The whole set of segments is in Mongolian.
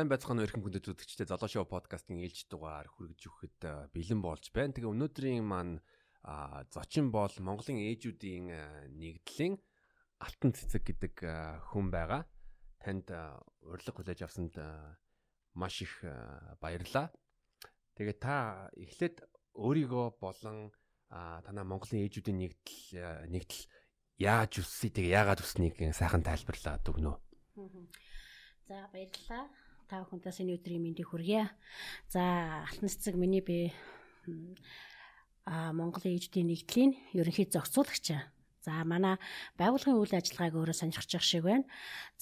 Сайн байцгаана эрхэм хүндэт үзэгчдээ Золоо шоу подкастын ээлж дугаар хүргэж өгөхөд бэлэн болж байна. Тэгээ өнөөдрийн маань зочин бол Монголын ээжүүдийн нэгдлийн Алтан цэцэг гэдэг хүн байгаа. Танд урилга хүлээж авсанд маш их баярлалаа. Тэгээ та эхлээд өөрийгөө болон танаа Монголын ээжүүдийн нэгдэл нэгдэл яаж үссэ тэгээ яагаад үснийг сайхан тайлбарлаад өгнө. За баярлалаа та бүхэнтэй саяны өдрийн мэндийг хүргье. За алтан цэцэг миний би а Монголын ээжүүдийн нэгдлийн ерөнхий зохицуулагч. За манай байгууллагын үйл ажиллагааг өөрөө сонирхож явах шиг байна.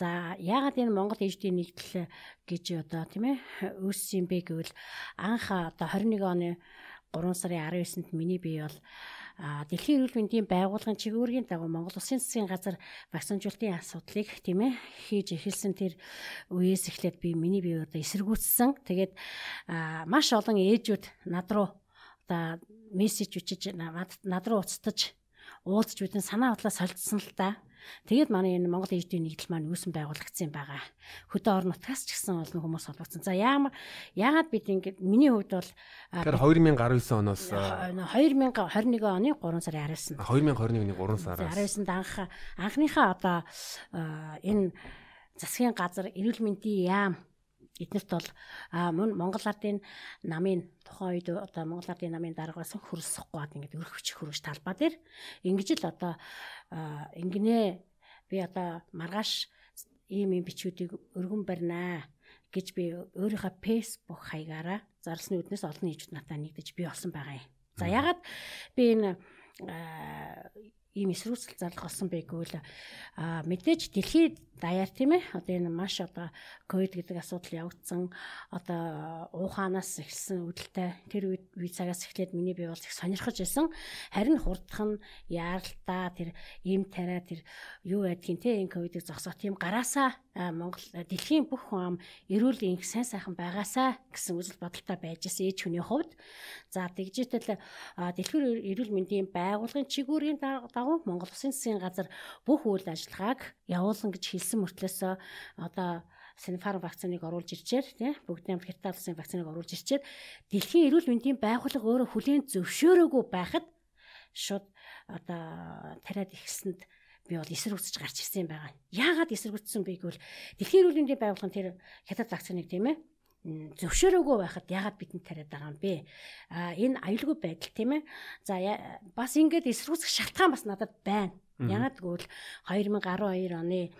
За яагаад энэ Монгол ээжүүдийн нэгдэл гэж одоо тийм ээ үүссэн бэ гэвэл анх одоо 21 оны 3 сарын 19-нд миний бие бол Дэлхийн эрүүл мэндийн байгууллагын чиглэлгийн дагуу Монгол Улсын засгийн газар вакцинжуулалтын асуудлыг тийм ээ хийж эхэлсэн тэр үеэс эхлээд би миний бие одоо эсэргүүцсэн. Тэгээд маш олон ээжүүд над руу одоо мессеж үчиж над руу уцтаж уулзч бидэн санаа бодлоо солилцсон л да. Тэгээд манай энэ Монгол ээждийн нэгдэл маань үүсэн байгуулагдсан байгаа. Хөдөө орон нутгаас ч гэсэн олон хүмүүс холбогдсон. За яа яагаад бид ингэж миний хувьд бол Тэгэхээр 2019 оноос 2021 оны 3 сарын 19-нд 2021 оны 3 сараас 19-нд анх анхныхаа одоо энэ засгийн газар эрүүл мэндийн яам эднэрт бол мөн Монгол ардын намын тухайн үед одоо Монгол ардын намын дарга байсан хөрөлсөхгүй бат ингээд өрх хүч хөрөж талбай дээр ингэж л одоо ингэнэ би одоо маргааш ийм юм бичүүдийг өргөн барьнаа гэж би өөрийнхөө Facebook хаягаараа зарлсны үднээс олон нийтүүд надад нэгдэж би олсон байгаа юм. За ягаад би энэ ийм эсрүүцэл зарлах болсон бэ гэвэл а мэдээж дэлхийд даяар тийм ээ. Одоо энэ маш одоо ковид гэдэг асуудал явагдсан. Одоо ууханаас эхэлсэн үүдэлтэй тэр үе цагаас эхлээд миний бие бол их сонирхож байсан харин хурдах нь яаралтаа тэр ийм тариа тэр юу байдгийг тийм энэ ковидыг зогсоох тийм гараасаа Монгол дэлхийн бүх хүн ам эрүүл инх сайн сайхан байгаасаа гэсэн үзэл бодолтой байж исэн ээж хүний хувьд. За тэгжээтэл дэлхийн эрүүл мэндийн байгууллагын чигүүрийн дагуу Монгол Улсын засгийн газар бүх үйл ажиллагааг явуулсан гэж хэлсэн мөртлөөс одоо Синефарм вакциныг оруулж ирчээр тий бүгдийн Хятад улсын вакциныг оруулж ирчээр дэлхийн эрүүл мэндийн байгууллага өөрөө хүлээн зөвшөөрөөгүй байхад шууд одоо тариад ихсэнд би бол эсэргүүцэж гарч ирсэн юм байгаа. Яагаад эсэргүүцсэн бэ гэвэл дэлхийн эрүүл мэндийн байгууллагын тэр хятад вакциныг тийм ээ зөвшөөрөөгүй байхад ягаад бидэнд тариад байгаа юм бэ? А энэ аюулгүй байдал тийм ээ. За бас ингээд эсрүүцэх шалтгаан бас надад байна. Ягаад гэвэл 2012 оны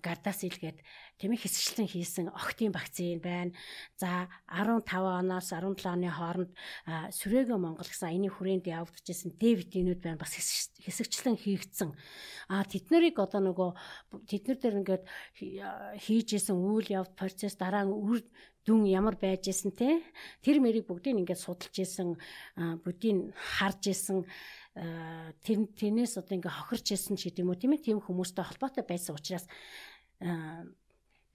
гардас илгээд тийм ээ хэсэгчлэн хийсэн октийн вакцин байна. За 15 оноос 17 оны хооронд Сүрээгэ Монгол гэсэн аяны хүрээнд явагдчихсан Д витаминууд байна. Бас хэсэгчлэн хийгдсэн. А тэд нарыг одоо нөгөө тэд нар дээр ингээд хийжсэн үйл явд процесс дараа нь үр дүн ямар байж исэн те тэр мэрийг бүгдийг ингээд судалж исэн бүгдийг харж исэн тэр тэрнээс одоо ингээ хохирч исэн ч гэдэм үү тийм ээ тийм хүмүүстэй холбоотой байсан учраас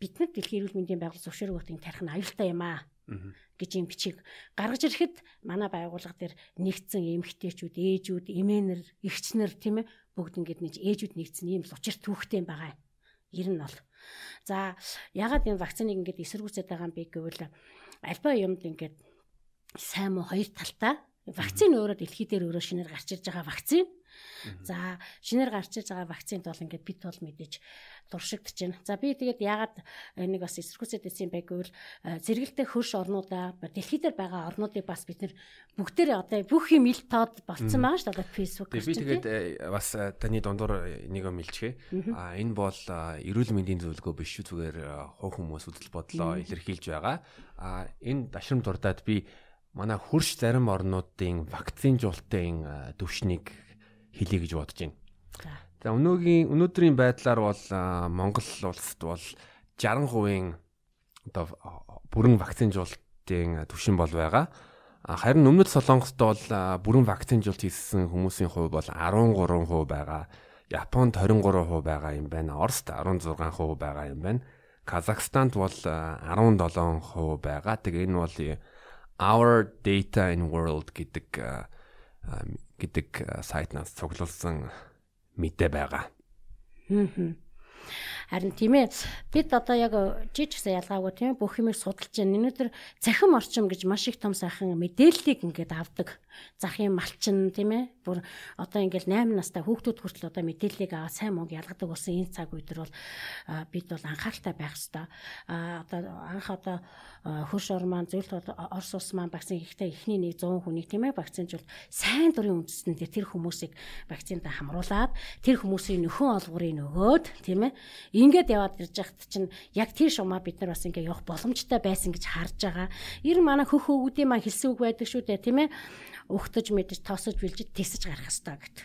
бид нар дэлхийн эрүүл мэндийн байгууллага зөвшөөрөгөөтийн тарих нь аюултай юм аа гэж юм бичиг гаргаж ирэхэд манай байгууллага дээр нэгдсэн эмэгтэйчүүд, ээжүүд, эмээнэр, эгчнэр тийм ээ бүгд ингээд нэг ээжүүд нэгдсэн ийм л учир түүхтэй байгаа. Ер нь бол За ягаад энэ вакциныг ингээд эсэргүүцээд байгаа юм бэ гэвэл альва юмд ингээд сайн муу хоёр талтай. Вакцин өөрөө дэлхий дээр өөрөө шинээр гарч ирж байгаа вакцин. За шинээр гарч ирж байгаа вакцинд бол ингээд бид бол мэдээж дуршигдж байна. За би тэгээд яагаад нэг бас эсэргүүцээд байсан юм бэ гэвэл зэрэгэлдээ хөрш орнуудаа дэлхий дээр байгаа орнуудыг бас бид нэр бүгдээрээ одоо бүх юм ил тоод болцсон байгаа шүү дээ Facebook гэж. Би тэгээд бас таны дундуур нэг юм илчгээ. А энэ бол эрүүл мэндийн зөвлөгөө биш шүү зүгээр хуу хүмүүс үзэл бодлоо илэрхийлж байгаа. А энэ дашрам дурдаад би манай хөрш зарим орнуудын вакцинжуулалтын төвшнийг хэлье гэж бодож байна. За өнөөгийн өнөөдрийн байдлаар бол Монгол улсад бол 60% одоо бүрэн вакцинжуулалтын түвшин бол байгаа. Харин өмнөд Солонгост бол бүрэн вакцинжуулалт хийсэн хүмүүсийн хувь бол 13% байгаа. Японд 23% байгаа юм байна. Оросд 16% байгаа юм байна. Казахстанд бол 17% байгаа. Тэгээ энэ бол Our Data in World гэдэг гэдэг сайтнаас цуглуулсан мэдээ байгаа. Харин тийм ээ бид одоо яг жиж гэсэн ялгаагүй тийм бүх юмыг судалж байна. Өнөөдөр цахим орчим гэж маш их том сайхан мэдээллийг ингээд авдаг. Захын малчин тийм ээ. Бүр одоо ингээд 8 настай хүүхдүүд хүртэл одоо мэдээллийг аваад сайн мөнгө ялгадаг болсон энэ цаг үед бол бид бол анхааралтай байх. А одоо анх одоо хөрш ор маань зөвлөлт Орос улс маань вакцин хийхдээ эхний нэг 100 хүнийг тийм ээ вакцинжуул сайн дурын үндэстэн дээр тэр хүмүүсийг вакцинда хамруулад тэр хүмүүсийн нөхөн олгорыг нөгөөд тийм ээ ингээд яваад ирж яхад чинь яг тэр шумаа бид нар бас ингээд явах боломжтой байсан гэж харж байгаа. Ер нь манай хөх хөвгүүдийн маань хэлсэн үг байдаг шүү дээ тийм ээ ухтаж мэдэж тосож билжиж тесэж гарах хэрэгтэй гэд.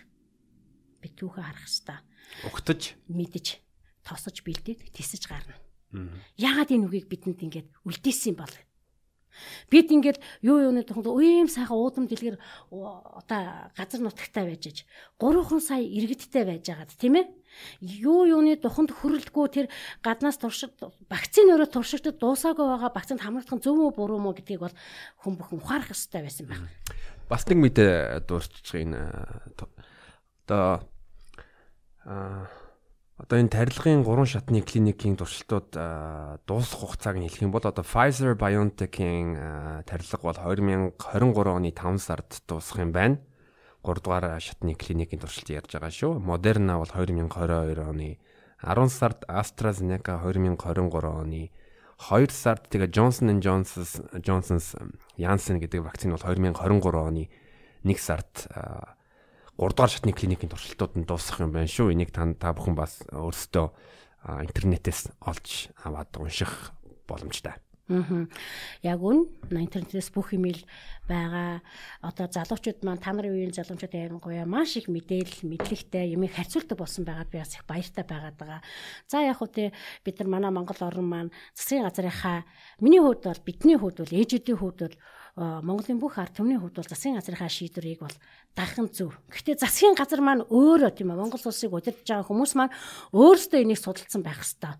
Би түүхээ харах хэрэгтэй. Ухтаж мэдэж тосож бэлдээд тесэж гарна. Яагаад энэ үгийг бидэнд ингээд үлдээсэн юм бол? Бид ингээд юу юуны тухайд үеэм сайхан уудам дэлгэр одоо газар нутагтай байж аж 3хан сая иргэдтэй байж байгаад тийм ээ юу юуны туханд хөрөлдгөө тэр гаднаас туршид вакцины өрөө туршигдод дуусаагүй байгаа вакцинд хамрагдах нь зөв үү буруу мó гэдгийг бол хүн бүхэн ухаарах хэрэгтэй байсан байна. Бас нэг мэдээ дуусчих энэ одоо аа Одоо энэ тарилгын 3 шатны клиникийн туршилтууд дуусах хугацааг хэлэх юм бол одоо Pfizer BioNTech-ийн тарилга бол 2023 оны 5 сард дуусах юм байна. 3 дугаар шатны клиникийн туршилт ярьж байгаа шүү. Moderna бол 2022 оны 10 сард, AstraZeneca 2023 оны 2 сард тэгээ Johnson and Johnson's Johnson's Janssen гэдэг вакцины бол 2023 оны 1 сард 3 дугаар шатны клиникийн туршилтууд нь дуусах юм байна шүү. Энийг та та бүхэн бас өөрсдөө интернетээс олж аваад унших боломжтой. Аа. Яг үн интернетээс бүх имэйл байгаа. Одоо залуучууд маань та нарын үеийн залуучууд ярангуяа маш их мэдээлэл, мэдлэгтэй юмыг харьцуулдаг болсон байгаад би бас их баяртай байгаад байгаа. За яг хөө те бид нар манай Монгол орн маань засгийн газрынхаа миний хувьд бол бидний хувьд бол ээжүүдийн хувьд бол Монголын бүх ард түмний хувьд бол засгийн газрынхаа шийдвэрийг бол дагах зөв. Гэхдээ засгийн газар маань өөрөө тийм ээ Монгол улсыг удирдах байгаа хүмүүс маань өөрсдөө энийг судалсан байх хэвээр.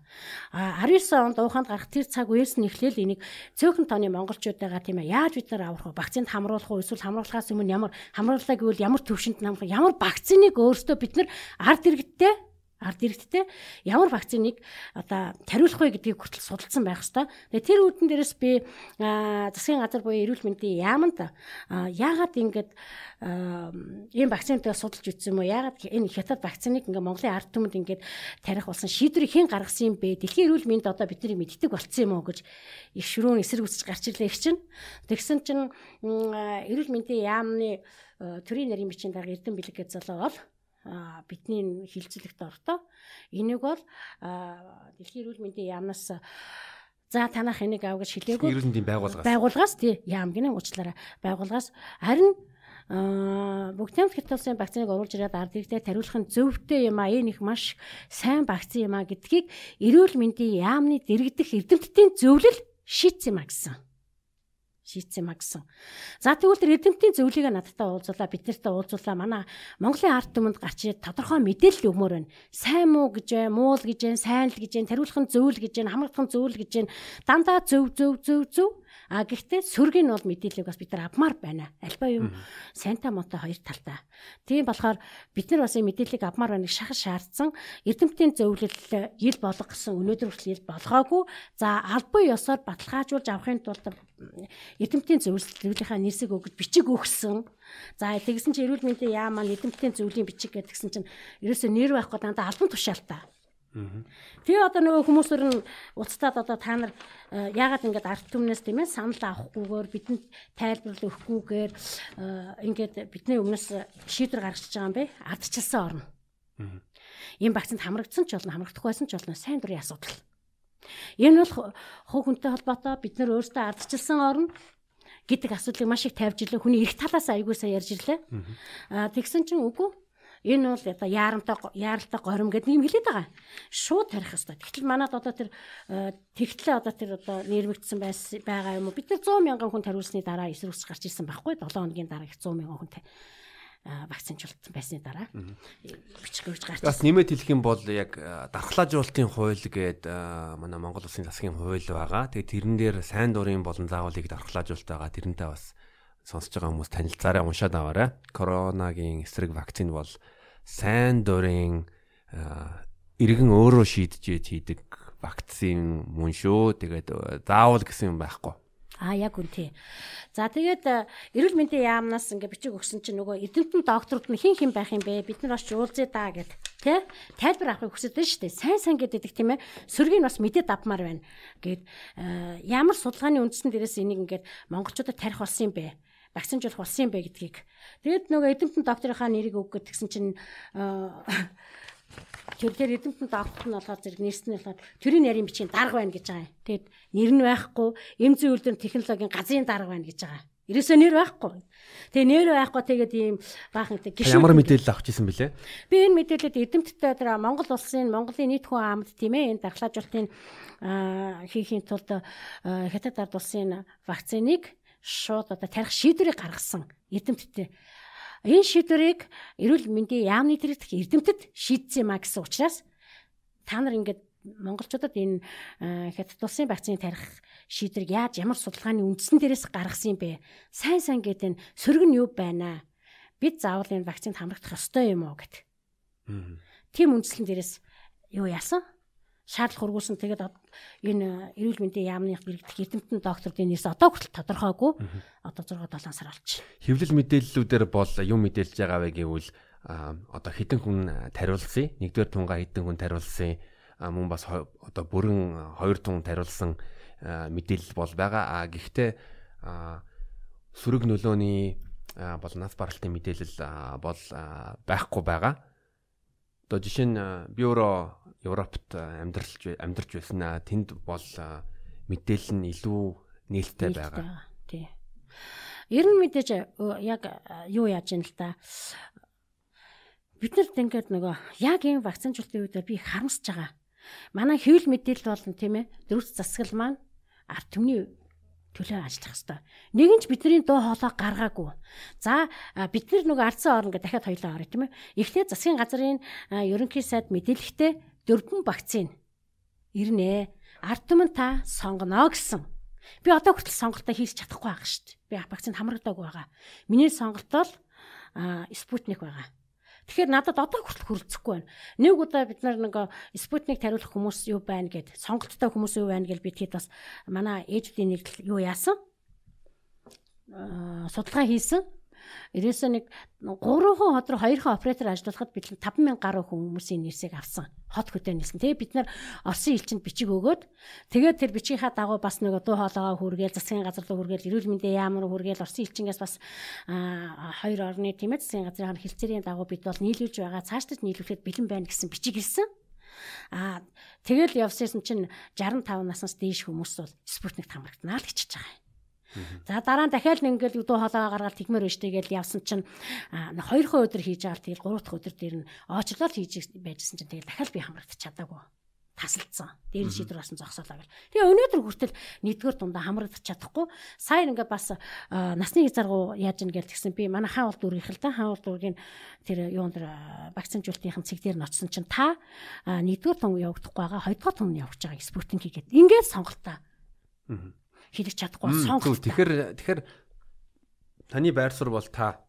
А 19 онд ууханд гарах тэр цаг үеэс нь эхлээл энийг цөөхөн тооны монголчуудаа тийм ээ яаж бид нар аврах вэ? Вакцинд хамруулах уу? Эсвэл хамруулахаас өмнө ямар хамрууллаа гэвэл ямар төвшөнд намрах? Ямар вакциныг өөрсдөө бид нар ард иргэдтэй ард иргэдтэй ямар вакциныг одоо тариулах вэ гэдгийг хүртэл судалсан байх хэвээр. Тэгээ тэр үүдэн дээрээс би засгийн газар буюу эрүүл мэндийн яамд яагаад ингэж ийм вакцинтайг судалж үтсэн юм уу? Яагаад энэ хятад вакциныг ингээ Монголын ард түмэнд ингээд тарих болсон шийдвэрийг хэн гаргасан юм бэ? Дэлхийн эрүүл мэнд одоо бидний мэддэг болцсон юм уу гэж их ширүүн эсрэг үсч гарч ирлээ их чинь. Тэгсэн чинь эрүүл мэндийн яамны төрийн нарийн бичгийн дарга Эрдэнэ бэлэг гэж залуу бол бидний хилцэлэгт орто. Энийг бол дэлхийн эрүүл мэндийн яамнаас за танах энийг ав гэж хэлээгүй. Эрүүл мэндийн байгууллагаас. Байгууллагаас тий яам гинэ уучлаарай. Байгууллагаас харин бүгдийн хятадсын вакциныг оруулж ирээд ард иргэдэд тариулах нь зөвхтэй юм а энэ их маш сайн вакцин юм а гэдгийг эрүүл мэндийн яамны дэргэдэх эрдэмтдийн зөвлөл шийдсэн юм а гэсэн шийдсэн маа гэсэн. За тэгвэл тэр эрдэмтдийн зөвлөгөө надтай уулзуулаа бид нартай уулзуулаа манай Монголын ард түмэнд гарч ирээд тодорхой мэдээлэл өгмөр байна. Сайн муу гэж муу л гэж сайн л гэж тариулах нь зөв л гэж хамгаалах нь зөв л гэж. Дандаа зөв зөв зөв зөв А гэхдээ сөрөг нь бол мэдээллийг бас бид нар авмаар байна. Альба юм сайнта мотой хоёр талтай. Тийм болохоор бид нар бас энэ мэдээллийг авмаар байна шахаж шаардсан. Эрдэмтдийн зөвлөл ил болго гэсэн өнөөдөр хүртэл ил болгоогүй. За албан ёсоор баталгаажуулж авахын тулд эрдэмтдийн зөвлөлийнхаа нэрсэг өгөж бичиг өгсөн. За тэгсэн чинь эрүүл мэндийн яа маань эрдэмтдийн зөвлөлийн бичиг гэдгсэн чинь ерөөсөө нэр байхгүй дандаа албан тушаалтай. Тэгээ одоо нөгөө хүмүүсээр нь уцтаад одоо та нар э, яагаад ингэж арт түмнээс тийм ээ санал авахгүйгээр бидэнд тайлбарлал өгөхгүйгээр э, ингээд бидний өмнөөс шийдвэр гаргачихж байгаа юм бэ? Ардчилсан орно. Ийм вакцинд хамрагдсан ч болно, хамрагдах байсан ч болно сайн дурын асуудал. Энэ бол хувь хүнтэй холбоотой бид нар өөрсдөө ардчилсан орно гэдэг асуудлыг маш их тавьж ирлээ. Хүний эрх талаас аягуулсаа ярьж ирлээ. Аа тэгсэн чинь үгүй Энэ бол одоо яарамтай яаралтай горим гэдэг юм хэлээд байгаа. Шууд тарих хэвээр. Тэгтэл манад одоо тэр э, тэгтлээ одоо тэр одоо нэрвэгдсэн байгаа юм уу? Бид нар 100 мянган хүн тариулсны дараа эсрэг үсч гарч ирсэн байхгүй 7 хоногийн дараа их 100 мянган хүн вакцинжуулсан байсны дараа бичих гэж гарч. Бас нэмээд хэлэх юм бол яг э, дархлаажуулалтын хууль гээд э, манай Монгол Улсын засгийн хууль байгаа. Тэгээ тэрэн дээр сайн дурын болон заавалыг дархлаажуулалт байгаа. Тэрнтэй бас сонсож байгаа хүмүүс танилцаарай уншаад аваарай. Коронагийн эсрэг вакцин бол сайн дурын иргэн өөрөө шийдэж хийдэг вакцин мөн шүү. Тэгээд заавал гэсэн юм байхгүй. Аа яг үнтэй. За тэгээд эрүүл мэндийн яамнаас ингээ бичиг өгсөн чинь нөгөө эдэмтэн докторууд нь хин хин байх юм бэ? Бид нар бас уулзъя даа гэд тий тайлбар авахыг хүсэж байна шүү дээ. Сайн сайн гэдэг тийм ээ. Сөргийг бас мэдээд авмаар байна. Гэт ямар судалгааны үндсэн дээрээс энийг ингээд монголчуудад тарих болсон юм бэ? Вакцинжуулах болсон юм бэ гэдгийг. Тэгээд нөгөө эдэмтэн докторийнхаа нэрийг өгөх гэсэн чинь э, Тэгэхээр эдэмтэн доктор нь болохоор зэрэг нэрс нь болохоор төрийн нарийн бичгийн дарга байна гэж байгаа юм. Тэгэд нэр нь байхгүй, эм зүйн үйлдвэр технологийн газрын дарга байна гэж байгаа. Ерөөсөө нэр байхгүй. Тэгээ нэр байхгүй тэгээд ийм баахан тэг гişүн ямар мэдээлэл авч ирсэн бэлээ? Би энэ мэдээлэлд эдэмтдээ тэр Монгол улсын Монголын нийт хүн амд тийм ээ энэ дархлаажуултын хийхийн тулд хятад ард улсын вакциныг шууд одоо тарих шийдвэрийг гаргасан эдэмтдээ Энэ шийдвэрийг эрүүл мэндийн яамны дэрэгдэх эрдэмтэд шийдсэн юм а гэсэн учраас та нар ингээд монголчуудад энэ хятад улсын вакцины тарих шийдвэрийг яаж ямар судалгааны үндсэн дээрээс гаргасан юм бэ? Сайн сайн гэдэг нь сөрөг нь юу байна? Бид заавал энэ вакцинд хамрагдах ёстой юм уу гэд. Тийм үндслэн дээрээс юу яасан? Шаардлага хургуулсан тэгээд энэ эрүүл мэндийн яамны бэрэгдэх эрдэмтэн докторын нэрс одоо хүртэл тодорхойгүй одоо 6 7 сар болж. Хэвлэл мэдээллүүдээр бол юм мэдээлж байгаа вэ гэвэл одоо хэдэн хүн тариулсан нэгдүгээр тунгаа хэдэн хүн тариулсан мөн бас одоо бүрэн хоёр тун тариулсан мэдээлэл бол байгаа. А гэхдээ сөрөг нөлөөний бол нас баралтын мэдээлэл бол байхгүй байгаа. Одоо жишээ нь би өөрөө Европт амьдралж амьдарч байснаа тэнд бол мэдээлэл нь илүү нээлттэй байгаа. Тий. Ер нь мэдээж яг юу яаж юм л та. Бид нарт ингээд нөгөө яг энэ вакцинжуултын үед би харамсаж байгаа. Манай хэвлэл мэдээлэл болно тийм ээ. Дөрвс засгал маань ард түмний төлөө ажиллах хэвээр. Нэгэн ч бидний дуу хоолой гаргаагүй. За бид нар нөгөө ардсан орн гэдэг дахиад хоёлоо орё тийм ээ. Эхлээд засгийн газрын ерөнхий сайд мэдээлэхдээ дөрвөн вакцин ирнэ. Ард түмэн та сонгоно гэсэн. Би одоо хүртэл сонголтоо хийж чадахгүй байгаа шүү дээ. Би вакцинд хамрагдаагүй байгаа. Миний сонголт бол Спутник байгаа. Тэгэхээр надад одоо хүртэл хүрэлцэхгүй байна. Нэг удаа бид нар нэг Спутник тариулах хүмүүс юу байна гэд сонголттой хүмүүс юу байна гэж бид хэд бас манай ээжүүдийн нэг юу яасан? судалгаа хийсэн. Ерөөсөө нэг 3 хот руу 2 оператор ажиллахад бид 5000 гаруй хүмүүсийн нэрсийг авсан. Хот хөдөө нэлсэн. Тэгээ бид нар Оросын элчинд бичиг өгөөд тэгээд тэр бичгийнхаа дагуу бас нэг дуу хоолойгоо хүргээл засгийн газар руу хүргээл эрүүл мэндийн яам руу хүргээл Оросын элчингээс бас хоёр орны тийм ээ засгийн газрын хилцээрийн дагуу бид бол нийлүүлж байгаа цаашдад нийлүүлэхэд бэлэн байна гэсэн бичиг ирсэн. Аа тэгэл явсан чинь 65 наснаас дээш хүмүүс бол Спутник хамрагданаа л гэж байгаа юм. За дараа нь дахиад нэг ингээл өдөө хоолоо гаргаад тэгмээр өштэй гэж явсан чинь хоёр дахь өдөр хийж байгаа тэгэл гурав дахь өдөр дээр нь оочлол хийж байжсэн чинь тэгэл дахиад би хамрагдаж чадаагүй тасалдсан. Дээр нь шийдвэр басан зогсоолаа гэл. Тэгээ өнөөдөр хүртэл нэгдүгээр дундаа хамрагдаж чадахгүй. Сайн ингээд бас насны хязгааргуу яаж ийн гэж тэгсэн би манай хаан улд үргэх л да хаан улд үргийн тэр юун дээр вакцинжуултынхын цэг дээр нь очсон чинь та нэгдүгээр тун явагдахгүй байгаа хоёрдугаар тун явж байгаа спутник хийгээд ингээд сонголтоо. Аа хийлгэж чадахгүй сонгох. Тэгэхээр тэгэхээр таны байр суурь бол та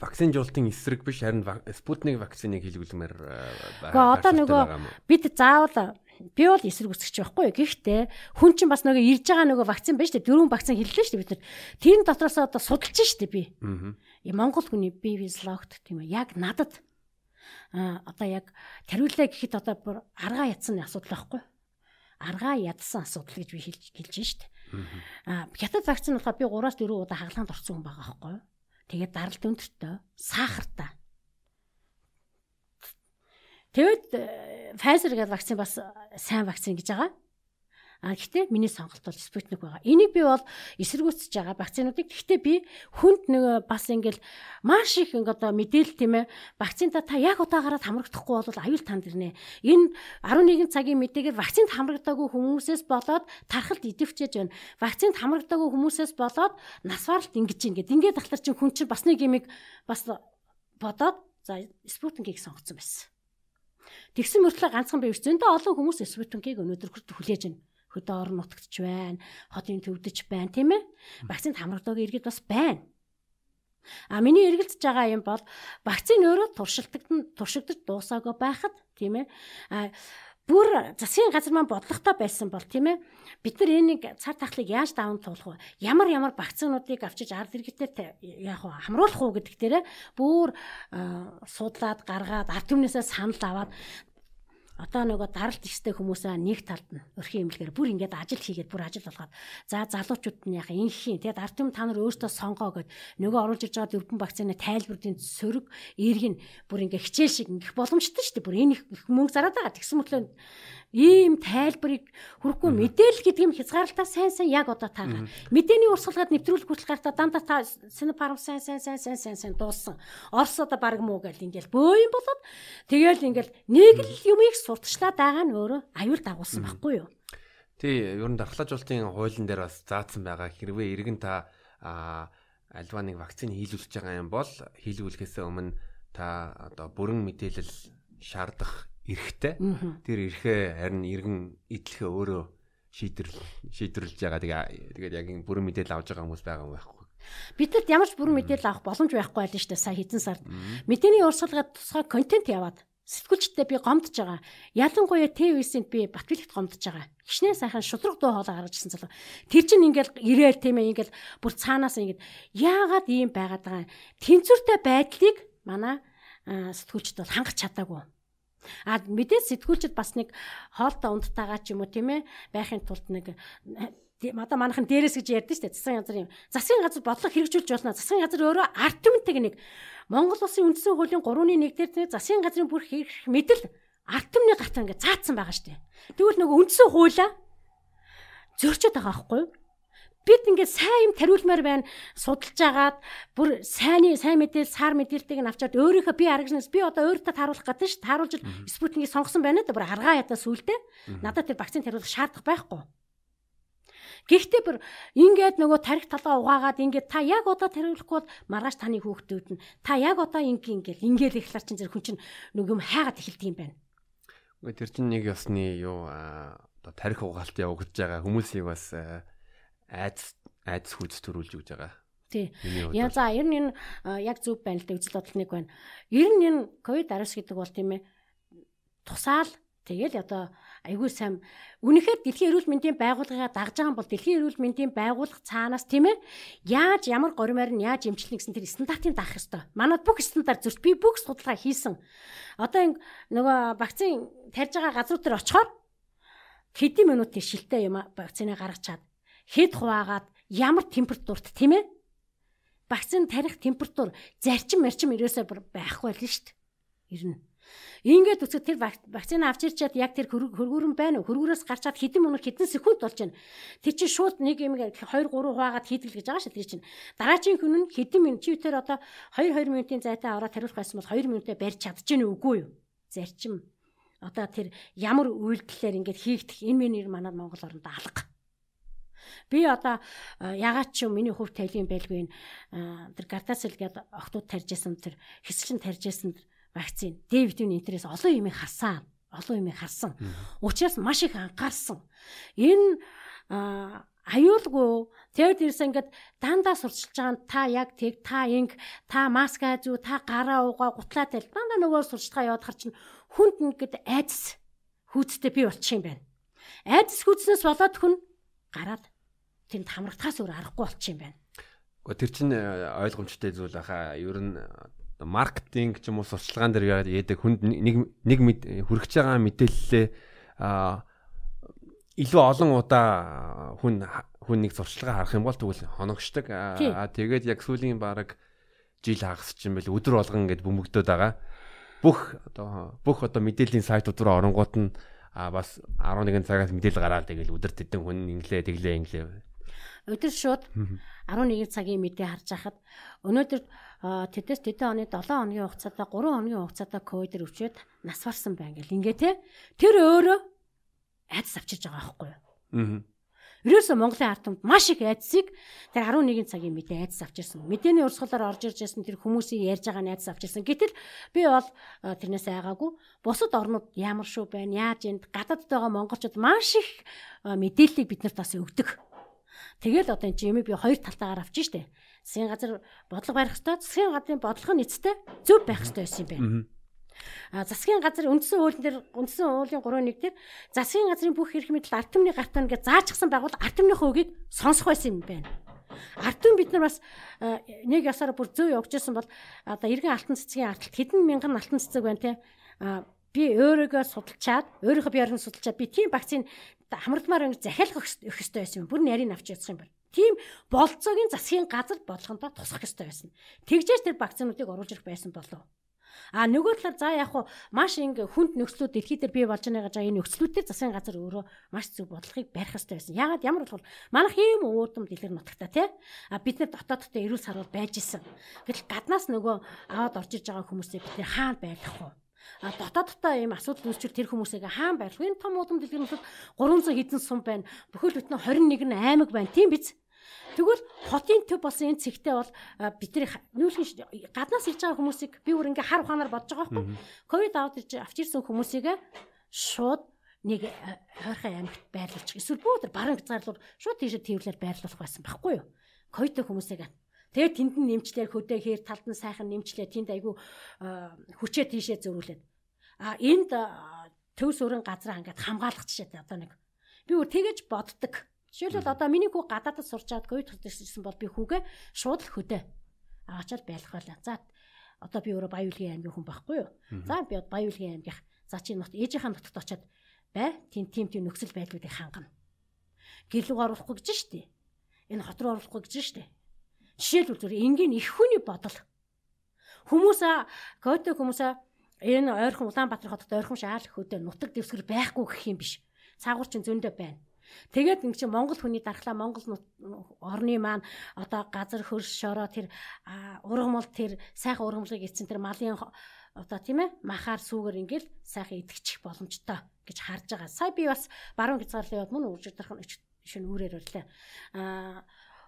вакцин жуултын эсрэг биш харин Спутник вакциныг хийлгүүлмээр байна. Гэхдээ одоо нөгөө бид заавал би бол эсрэг үсгэж байхгүй. Гэхдээ хүн чинь бас нөгөө ирж байгаа нөгөө вакцин байна шүү дээ. Дөрвөн вакцин хэллээ шүү дээ бид нар. Тэр дотроос одоо судалж шүү дээ би. Аа. Монгол хүний бивис логт тийм ээ. Яг надад а одоо яг тариулаа гэхэд одоо бүр аргаа ядсан асуудал байхгүй. Аргаа ядсан асуудал гэж би хэлж хэлж штт. Аа хятад вакцин болохоор би 3-4 удаа хагалгаанд орсон хүн байгаа байхгүй юу? Тэгээд даралт өндөртөө сахартай. Тэгэд Pfizer гэдэг вакцин бас сайн вакцин гэж байгаа. А гэхдээ миний сонголт бол Спутник байгаа. Энийг би бол эсэргүүцэж байгаа вакцинуудыг. Гэхдээ би хүнд нэг бас ингээл маш их ингээ одоо мэдээлэл тийм ээ. Вакцинта та яг удаагараа хамрагдахгүй бол аюул танд ирнэ. Энэ 11 цагийн мэдээгээр вакцинд хамрагдаагүй хүмүүсээс болоод тархалт идэвчээж байна. Вакцинд хамрагдаагүй хүмүүсээс болоод насваралт ингэж ингээд ингээд тахлаар чинь хүн чинь бас нэг юмыг бас бодоод за Спутникийг сонгоцсон байсан. Тэгсэн мөртлөө ганцхан бивч зөндөө олон хүмүүс Спутникийг өнөөдөр хүлээж байна хөдөө орон нутгтч байна, хотын төвдөж байна, тийм ээ? Вакцинд хамрагдаагүй иргэд бас байна. А миний эргэлдэж байгаа юм бол вакцины өөрөө туршилтад туршигдаж дуусаагүй байхад тийм ээ. А бүр засгийн газар маань бодлоготой байсан бол тийм ээ бид нар энийг цар тахлыг яаж даван туулах вэ? Ямар ямар вакцинуудыг авчиж ард иргэдэд яг хамруулах уу гэдэг дээр бүр судлаад гаргаад ард түмнээсээ санал аваад одоо нөгөө даралт ихтэй хүмүүсээ нэг талд нь өрхийн имлэгээр бүр ингээд ажил хийгээд бүр ажил болгоод за залуучууд нь яхаа инхийн тэгээд ард юм та нар өөртөө сонгоо гэд нөгөө оруулж иж байгаа дөрвөн вакцины тайлбарын сөрөг эерг нь бүр ингээд хичээл шиг ингэх боломжтой шүү дээ. Бүр энэ их мөнгө зараад байгаа. Тэгсэн мэтлээ ийм тайлбарыг хүрхгүй мэдээлэл гэдэг юм хязгаарлалтаа сайн сайн яг одоо таагаа. Мэдээний урсгалгаад нэвтрүүлэх хүртэл гартаа дандаа та Синопарм сайн сайн сайн сайн сайн сайн дууссан. Орос одоо баг муу гэл ингээл бөөйн болоод тэгээл ингээл нэг л юмыг сурталчлаад байгаа нь өөрөө аюул дагуулсан байхгүй юу? Тий, ер нь дархлаажуулалтын хуулийн дээр бас заасан байгаа хэрвээ иргэн та альва нэг вакцины хийлүүлж байгаа юм бол хийлгүүлэхээс өмнө та одоо бүрэн мэдээлэл шаардах эрэхтэй. Тэр эрэхээ харин иргэн идэлхээ өөрөө шийдвэрлэл шийдвэрлэж байгаа. Тэгээ тэгээд яг энэ бүрэн мэдээлэл авч байгаа хүмүүс байгаа юм байхгүй. Бидэд ямар ч бүрэн мэдээлэл авах боломж байхгүй байлаа шүү дээ. Сая хэдэн сард. Мэдээний урсгалгаад тусгай контент яваад сэтгүүлчтэй би гомдож байгаа. Ялангуяа ТВ-сэнд би Батбилэгт гомдож байгаа. Хичнээн сайхан шудраг дуу хоолой гаргажсэн цалга. Тэр чинь ингээл ирээл тийм ээ ингээл бүр цаанаас ингээд яагаад ийм байгаад байгаа. Тэнцвэртэй байдлыг манай сэтгүүлчд бол хангах чадаагүй. А мэдээ сэтгүүлчд бас нэг хоолтой унттайгаа ч юм уу тийм ээ байхын тулд нэг одоо манайхан дээрээс гэж ярьдэн дээ засгийн газар юм. Засгийн газар бодлого хэрэгжүүлж болно. Засгийн газар өөрөө арт түмэнтэйг нэг Монгол улсын үндсэн хуулийн 3-1 дээр засгийн газрын бүр хэрэг мэдэл арт түмний гартаа ингээд заацсан байгаа дээ. Тэгвэл нөгөө үндсэн хуулиа зөрчөөд байгаа байхгүй юу? Бид ингээд сайн юм тариулмаар байна. Судалж агаад бүр сайнны сайн мэдээлэл сар мэдээллийг нь авчаад өөрийнхөө би аргаснаас би одоо өөртөө тааруулах гэдэг шүү тааруулж спутникийг сонгосон байна да. Бүр аргаа ядаа сүулдэ надад тэр вакцин тариулах шаардах байхгүй. Гэхдээ бүр ингээд нөгөө тарих талгаа угаагаад ингээд та яг одоо тариулахгүй бол маргааш таны хүүхдүүд нь та яг одоо ингийн ингээл ингээл ихлаар чинь зэрэг хүн чинь нөгөө юм хайгаад эхэлдэг юм байна. Үгүй тэр чинь нэг ёсны юу одоо тарих угаалт явагдаж байгаа хүмүүсийг бас айдас айдас хүч төрүүлж өгж байгаа. Тий. Яа за ер нь энэ яг зөв байна л да үзэл бодол нэг байна. Ер нь энэ ковид-19 гэдэг бол тийм ээ тусаал тэгэл одоо айгүй сайн үнэхээр дэлхийн эрүүл мэндийн байгууллагаа дагж байгаа бол дэлхийн эрүүл мэндийн байгууллага цаанаас тийм ээ яаж ямар горимоор нь яаж эмчлэнэ гэсэн тэр стандартыг даах ёстой. Манад бүх стандарт зөрч би бүх судалгаа хийсэн. Одоо нөгөө вакцин тарьж байгаа газрууд дээр очихоор хэдэн минутын шилтэй юм вакцины гаргаж чад хэд хуваагаад ямар температурт тийм ээ вакцин тарих температур зарчим марчим ерөөсөө байхгүй л шүү дээ. Ирнэ. Ингээд үсэг тэр вакцины авч ирчээд яг тэр хөргүүрэн байна уу? Хөргүүрөөс гарчаад хэдэн минут хэдэн секунд болж байна. Тэр чинь шууд нэг юм 2 3 хуваагаад хийдэл гэж байгаа шүү тэр чинь. Дараагийн хүн нь хэдэн минут чи тэр одоо 2 2 минутын зайтай аваад тариулах байсан бол 2 минутаа барьж чадчихэв үгүй юу? Зарчим. Одоо тэр ямар үйлдэлээр ингээд хийгдэх энэ минер манад Монгол оронд алга. Би одоо ягаад ч юм миний хувь тайлын байлгүй тэр гартасел гэдэг охтууд тарьжсэн тэр хэсчлэн тарьжсэн вакцин Д витамин интерес олон юм харсан. Олон юм харсан. Учираас маш их анхаарсан. Энэ аюулгүй тэгээд ирсэн ингээд дандаа сурчилж байгаа та яг тэг та инг та маска зүү та гараа угаа гутлаа тэл дандаа нөгөө сурчилгаа яваад хар чинь хүнд ингээд айдас хүйцтэй би болчих юм байна. Айдас хүйцнээс болоод хүн гараад тэнд хамрагдахаас өөр аргагүй болчих юм байна. Гэхдээ тэр чинь э, ойлгомжтой зүйл баха. Ер нь маркетинг ч юм уу сурчлагаан дээр яадаг хүнд нэг нэг хүрэж байгаа мэдээлэлээ а илүү олон удаа хүн хүн нэг зурчлага харах юм бол тэгвэл хоногшдог. Аа тэгээд яг сүүлийн баг жил хагас чинь бэл өдөр болгон ингээд бөмбөгдөөд байгаа. Бүх одоо бүх одоо мэдээллийн сайтууд руу оронгууд нь а бас 11 цагаас мэдээлэл гараад тэгэл өдөр тэдэн хүн инглээ тэглээ инглээ өдөр шууд 11 цагийн мэдээ харж хахад өнөөдөр тэдэс тэдэн оны 7 хоногийн хугацаатай 3 хоногийн хугацаатай ковидэр өвчөөд нас барсан байна гэл ингээ те тэр өөрөө айдас авчирж байгаа байхгүй юу. Аа. Ерөөсө Монголын ард түмд маш их айдсыг тэр 11 цагийн мэдээ айдас авчирсан. Мэдээний урсгалаар орж ирж байсан тэр хүмүүсийн ярьж байгаа айдас авчирсан. Гэтэл би бол тэрнээс айгаагүй. Бусад орнууд ямар шүү байна? Яаж энд гадаадд байгаа монголчууд маш их мэдээллийг биднэрт бас өгдөг Тэгэл одоо энэ юм би хоёр талтаагаар авч штэ. Засгийн газар бодлого барих ёстой. Засгийн газрын бодлого нь эцэстээ зөв байх ёстой байсан юм байна. А засгийн газар үндсэн хуулийн дээр үндсэн хуулийн 3.1 дээр засгийн газрын бүх эрх мэдэл ард түмний гарт байна гэж заажсан байгуул ард түмнийхөө үгийг сонсох байсан юм байна. Ард түмэн бид нар бас нэг ясаар бүр зөв явж исэн бол одоо иргэн алтан цэцгийн арталт хэдэн мянган алтан цэцэг байна те би өөрийгөө судалчаад өөрийнхөө би орон судалчаад би тийм вакцины хамралмаар ингэ захиалах өгөх ёстой байсан юм. Бүр нарийн авч явах юм байна. Тийм болцоогийн засгийн газар бодлогондоо тусах ёстой байсан. Тэгжээж тэр вакцинуудыг оруулж ирэх байсан болов. А нөгөө талаар за яг хуу маш ингээ хүнд нөхцлүүд дэлхий дээр бий болж байгаа жаа энэ нөхцлүүдээр засгийн газар өөрөө маш зөв бодлогыг барих хэрэгтэй байсан. Ягаад ямар бол манайх ийм уудам дэлгэр нутагта тий. А бид нар дотооддоо эрүүл сарвал байж исэн. Гэтэл гаднаас нөгөө аваад орж иж байгаа хүмүүсээ бид нэр хаана байлгах вэ? А дотооддоо ийм асуудал үүсчил тэр хүмүүсийг хаан байлах. Энэ том удам дэлгэр нутагт 300 хэдэн сум байна. Бүхэл бүтэн 21 нь аймаг байна. Тийм биз? Тэгвэл хотын төв болсон энэ цэгтээ бол бидний нүүлгэн гаднаас ирж байгаа хүмүүсийг би бүр ингээ хар ухаанаар бодож байгаа байхгүй. Ковид аваад ирж авч ирсэн хүмүүсийг шууд нэг хойрхон аймагт байрлуулчих. Эсвэл бүгд баруун хязгаарлуур шууд тийшээ тэрвлэр байрлуулах байсан байхгүй юу? Ковид хүмүүсийг Тэгээд тэнд нь нэмчлэр хөдөө хээр талд нь сайхан нэмчлээ тэнд айгүй хүчээ тийшээ зөрүүлээд. А энд төвс өрн газраа ингээд хамгаалах жишээ одоо нэг би өөр тэгэж боддог. Жишээлбэл одоо миний хүү гадаадд сурч чад ковид төрсөн бол би хүүгээ шууд л хөдөө аваачаад байлгах байлаа. За одоо би өөрөө Баяулгийн аймгийн хүн байхгүй юу? За би Баяулгийн аймгийнх за чи нот ээжийнхаа нутагт очиад бай тийм тийм тийм нөхцөл байдлуудыг хангана. Гэрлүүг оруулахгүй гэж штэ. Энэ хот руу оруулахгүй гэж штэ. Жишээлбэл зүгээр энгийн их хүний бодол. Хүмүүсээ Кото хүмүүсээ энэ ойрхон Улаанбаатар хотод ойрхон шаал хөдөө нутаг дэвсгэр байхгүй гэх юм биш. Цаагуур чин зөндөө байна. Тэгээд ингэ чи Монгол хүний дархлаа Монгол орны маань одоо газар хөрш шороо тэр ургамал тэр сайхан ургамлыг эцэн тэр малын одоо тийм ээ махаар сүүгээр ингээл сайхан идэгчих боломжтой гэж харж байгаа. Сая би бас баруун хязгаарлал яваад мөн үржигдэрхэн шин үүрээр өрлөө. Аа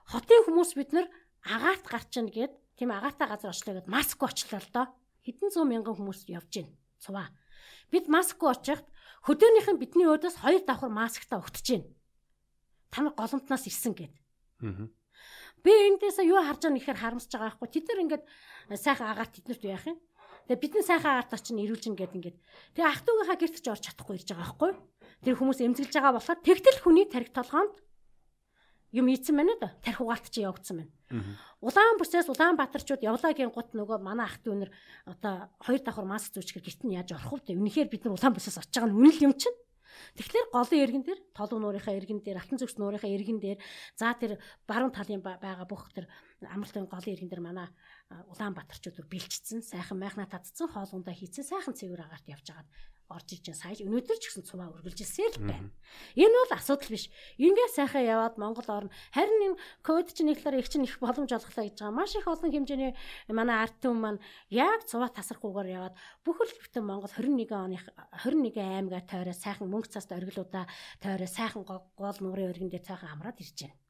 хотын хүмүүс бид нар агаарт гарчна гэд тийм агаартай газар очлоо гэд маск очлоо л доо. Хэдэн зуун мянган хүмүүс явж гин. Цуваа. Бид маск очихд Хөдөөнийх нь бидний өөдөөс хоёр давхар масктай өгтөж байна. Та нар голомтноос ирсэн гэд. Аа. Би эндээс юу харж байгаа нэхэр харамсаж байгаа байхгүй. Тэд нар ингээд сайхан агаарт тэднэрт яах юм? Тэгээ бидний сайхан агаарт очиж ирүүлжин гэд ингээд. Тэгээ ах トゥ угийнхаа гэрт ч орж чадахгүй ирж байгаа байхгүй. Тэр хүмүүс эмзэглэж байгаа болохоор тэгтэл хүний тарих толгоонд юм ийцэн байна да. Тарих угаалт чи явагдсан байна. Улаанбүрсээс Улаанбаатарчууд явлаа гин гут нөгөө манай ах дүүнэр одоо хоёр давхар маск зүүчгэр гэрт нь яаж орох вэ? Үнэхээр бид нар Улаанбүрсээс очиж байгаа нь үнэл юм чинь. Тэгэхээр голын иргэн дээр, толгой нуурынхаа иргэн дээр, алтан зүгс нуурынхаа иргэн дээр, за тэр баруун талын байгаа бүх тэр амралтын голын иргэн дээр манай Улаанбаатарчууд бэлчсэн, сайхан майхна татцсан, хоолундаа хийцэн, сайхан цэвэр агаарт явж байгаад орж иж сая өнөөдөр ч гэсэн цуваа үргэлжилсээр л байна. Энэ бол асуудал биш. Ингээ сайхан яваад Монгол орно. Харин энэ код чинь талаар их чинь их боломж олглоо гэж байгаа. Маш их олон хэмжээний манай арт түмэн маань яг цуваа тасрахгүйгээр яваад бүхэл бүтэн Монгол 21 оны 21 аймгаа тойроо сайхан мөнгө цаст оргилуудаа тойроо сайхан гол нуурын өргөн дээр цаахан амраад ирж байна.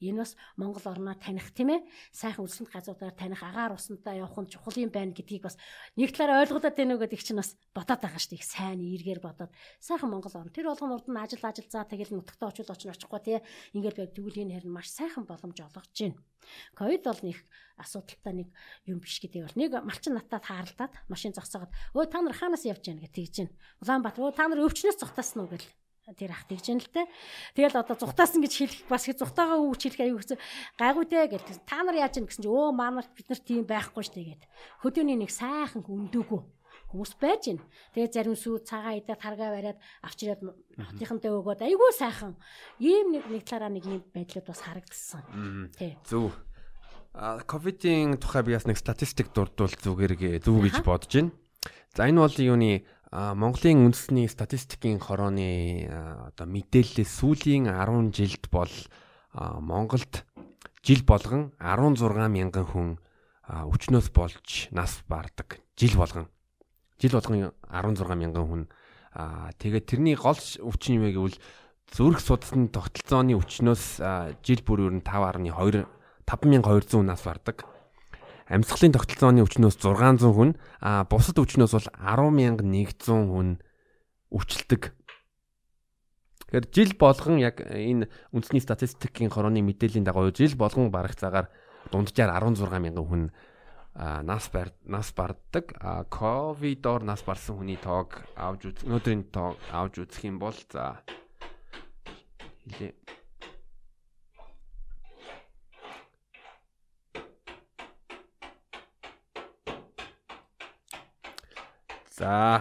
Энэ бас Монгол орноо таних тийм ээ. Сайхан үлсэнд газруудаар таних агаар усантаа явах нь чухал юм байна гэдгийг бас нэг талаараа ойлгуулад байна уу гэдэг чинь бас бодоод байгаа шүү дээ. Сайн эргээр бодоод сайхан Монгол орн. Тэр болгон урд нь ажил ажил заа тэгэл нутагтаа очил очно очихгүй тий. Ингээл байг тэгвэл энэ харин маш сайхан боломж олгож байна. Ковид бол нэг асуудалтай нэг юм биш гэдэг бол нэг малчин натад хаарлаад машин зогсоогоод өө та нар хаанаас явж яана гэж тэгж байна. Улаанбаатар өө та нар өвчнөөс зогтаасан уу гэл тэр ах тэгж юм л те. Тэгэл одоо зүхтаасан гэж хэлэх бас их зүхтаага үүч хэлэх аюу хэцүү. Гайгүй те гэж та нар яаж юм гэсэн чи өө маань бид нар тийм байхгүй ш тэгээд. Хөдөөний нэг сайхан өндөгөө хүмүүс байж гин. Тэгээ зарим сүү цагаан идэ таргаа бариад авчираад хотынхантай өгөөд айгүй сайхан ийм нэг нэг талаараа нэг юм байдлууд бас харагдсан. Тий. Зөв. А ковидын тухай би бас нэг статистик дурдвал зүгээр зүг гэж бодож байна. За энэ бол юуны Монголын үндэсний статистикийн хорооны одоо мэдээлэлээс сүүлийн 10 жилд бол Монголд жил болгон 16 мянган хүн өчнөөс болж нас бардаг. Жил болгон. Жил болгон 16 мянган хүн. Тэгээд тэрний гол өвчин юм гэвэл зүрх судасны тогтолцооны өвчнөөс жил бүр ер нь 5.2 5200 нас бардаг амьсгалын тогтолцооны өвчнөөс 600 хүн а бусад өвчнөөс бол 10100 хүн өвчлөдөг. Тэгэхээр жил болгон яг энэ үндэсний статистикийн хорооны мэдээллийн дагуу жил болгон барах цагаар дунджаар 16 мянган хүн нас бар нас барддаг. ковидоор нас барсан хүний тоог авж үз өнөөдрийн тоог авж үзэх юм бол за хилээ За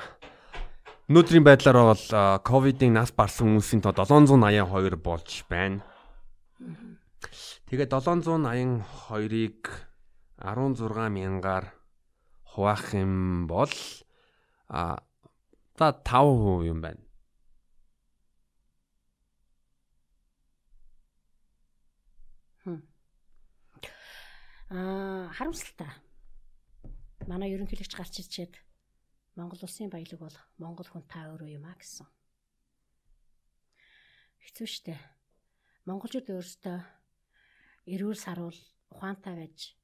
өнөөдрийн байдлаар бол ковидын нас барсан хүмүүсийн тоо 782 болж байна. Тэгээд 782-ыг 16 мянгаар хуваах юм бол а за 5% юм байна. Аа харамсалтай. Манай ерөнхийлөгч гарч ичээд Монгол улсын баялаг бол Монгол хүн та өөрөө юм а гэсэн. Хэцүү шттэ. Монголчууд өөрсдөө эрүүл саруул ухаантай байж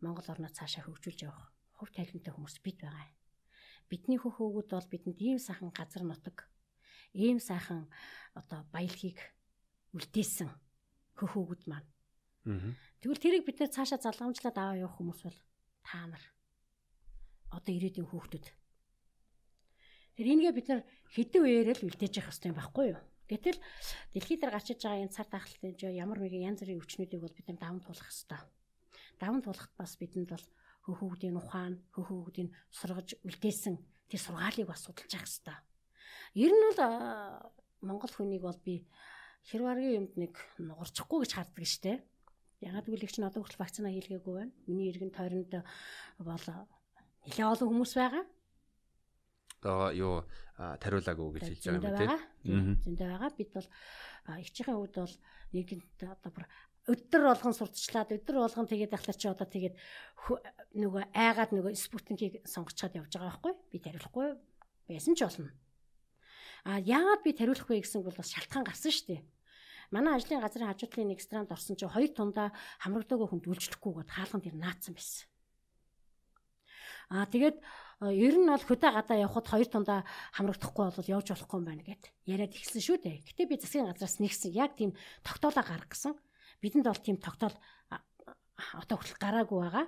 Монгол орноо цаашаа хөгжүүлж явах хөв таленттай хүмүүс бид байгаа. Бидний хөх хөвгүүд бол бидэнд ийм сайхан газар нутаг, ийм сайхан одоо баялагийг үлдээсэн хөх хөвгүүд маань. Тэгвэл тэрийг бид нэр цаашаа залгамжлаад аваа явах хүмүүс бол та нар одоо ирээдүйн хүүхдүүд Тэр энийгээ бид нар хэдэн үеэр л үлдээж явах хэрэгтэй байхгүй юу? Гэтэл дэлхийд дээр гарчиж байгаа энэ цар тахалтын ямар нэгэн янз бүрийн өвчнүүдийг бол бид нар даван туулах хэрэгтэй. Даван туулахад бас бидэнд бол хөхөөгдийн ухаан, хөхөөгдийн сургаж үлдээсэн тэр сургаалыг бас судалж явах хэрэгтэй. Ер нь бол Монгол хүнийг бол би хэрваргийн юмд нэг нугарчихгүй гэж харддаг штэ. Ягаад гэвэл их ч одоо хүртэл вакцина хийлгээгүй байна. Миний иргэн тойронд бол нэлээд олон хүмүүс байгаа одоо юу тариулаагүй гэж хэлж байгаа юм тийм. Зөндөө байгаа. Бид бол ихчийн хувьд бол нэгэнт одоо бүр өдөр болгон сурталчлаад өдөр болгон тэгээд ахлаа чи одоо тэгээд нөгөө айгаад нөгөө спутникийг сонгочоод явж байгаа байхгүй? Би тариулахгүй. Байсан ч болно. А яагаад би тариулахгүй гэсэн бол бас шалтгаан гарсан шүү дээ. Манай ажлын газрын хажуудлын нэг странд орсон чи хоёр тундаа хамрагдаагүй хүнд үйлчлэхгүйгээд хаалган дээр наацсан байсан. А тэгээд ер нь бол хөдөө гадаа явхад хоёр тундаа хамрагдахгүй бол явж болохгүй юм байна гэд яриад ихсэн шүү дээ. Гэтэ би засгийн газраас нэгсэн яг тийм тогтоолоо гаргасан. Бидэнд бол тийм тогтоол одоо хүртэл гараагүй байгаа.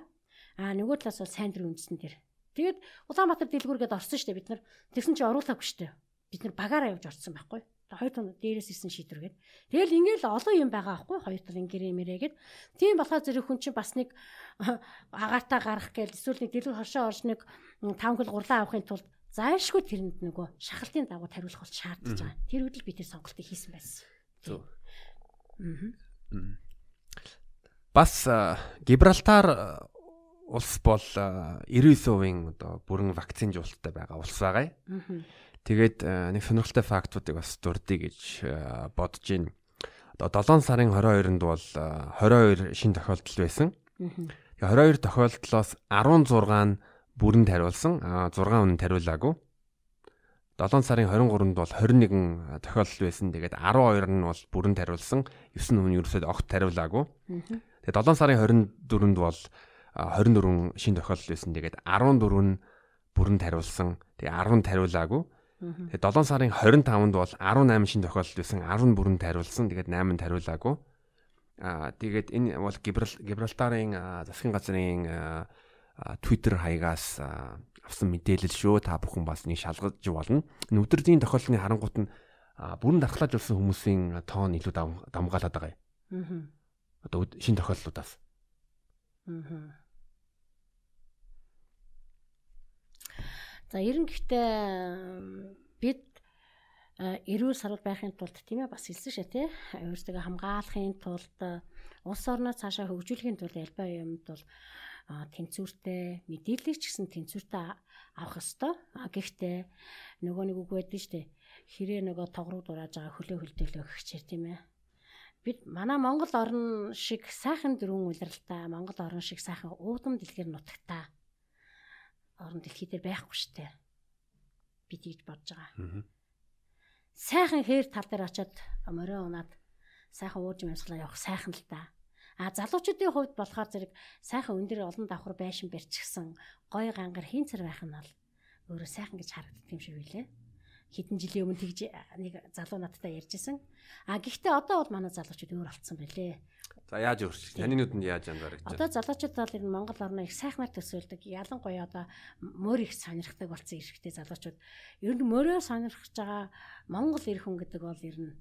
Аа нөгөө талаас бол сайн дэр үндэсэн дэр. Тэгээд Улаанбаатар дэлгүүргээд орсон шүү дээ бид нар. Тэгсэн чи оруулаагүй шүү дээ. Бид нар багаараа явж орсон байхгүй хоёр тон дээрээс исэн шийдвэргээд. Тэгэл ингээл олон юм байгаа аахгүй хоёр тал ингэрээ мэрээгээд. Тийм болохоор зэрэг хүн чинь бас нэг агартаа гарах гээл эсвэл нэг дэлгүүр хоршоо орж нэг 5 кг гурлаа авахын тулд зайлшгүй тэрэнд нөгөө шахалтын дагуу тариулах бол шаардж байгаа. Тэр үдэл би тэр сонголтыг хийсэн байсан. Зөв. Бас Гибралтар улс бол 99%-ийн одоо бүрэн вакцинжуулалттай байгаа улс байгаа. Тэгээд э, нэг сонирхолтой фактуудыг бас дурдъя гэж э, бодож байна. Одоо 7 сарын 22-нд бол 22 шин тохиолдол байсан. Тэгээ 22 тохиолдлоос 16 нь бүрэнд хариулсан, 6 нь тариулаагүй. 7 сарын 23-нд бол 21 тохиолдол байсан. Тэгээд 12 нь бол бүрэнд хариулсан, 9 нь ерөөсөд огт тариулаагүй. Тэгээд 7 сарын 24-нд бол 24 шин тохиолдол байсан. Тэгээд 14 нь бүрэнд хариулсан, тэгээд 10 тариулаагүй. Тэгээд 7 сарын 25-нд бол 18 шин тохиолдол байсан. 10 бүрэн тариулсан. Тэгээд 8 тариулаагүй. Аа тэгээд энэ бол Гибралтарын засгийн газрын Twitter хаягаас авсан мэдээлэл шүү. Та бүхэн бас нэг шалгаж болно. Өдөржиний тохиолдлын харангуут нь бүрэн дархлааж болсон хүмүүсийн тоон илүү дамгаалаад байгаа юм. Аа. Одоо шин тохиолдлуудаас. Аа. За ерөн гэхдээ бид эрүүл сарвал байхын тулд тийм ээ бас хэлсэн шээ тий өөрсдөө хамгаалахын тулд улс орноо цаашаа хөгжүүлэхийн тулд альбаа юмд бол тэнцвэртэй мэдээлэл ч гэсэн тэнцвэртэй авах ёстой. Гэхдээ нөгөө нэг үг байдаг шүү дээ. Хэрэг нөгөө тогрог дурааж байгаа хөлөө хөлдөөлөө гихчээр тийм ээ. Бид манай Монгол орн шиг сайхан дөрвөн улиралтай, Монгол орн шиг сайхан уудам дэлгэр нутагтай орон дэлхий дээр байхгүй штэ. Би тийж бодож байгаа. Сайхан хээр тал дээр очиод морио унаад сайхан ууж амьсгалаа явах сайхан л та. А залуучуудын хувьд болохоор зэрэг сайхан өндөр олон давхар байшин барьчихсан гой гангар хин цэр байх нь бол өөрөө сайхан гэж харагддаг юм шиг үлээ. хэдэн жилийн өмнө тэгж нэг залуу надтай ярьжсэн. А гэхдээ одоо бол манай залуучууд өөр болцсон байлээ. За яаж өөрчлөх? Таны нүдэнд яаж янзаар гэж байна? Одоо залуучууд бол энэ Монгол орноо их сайхнаар төсөөлдөг. Ялангуяа одоо мөр их сонирхдаг болсон эрхтэй залуучууд. Ер нь мөрөө сонирхож байгаа Монгол эрх хүн гэдэг бол ер нь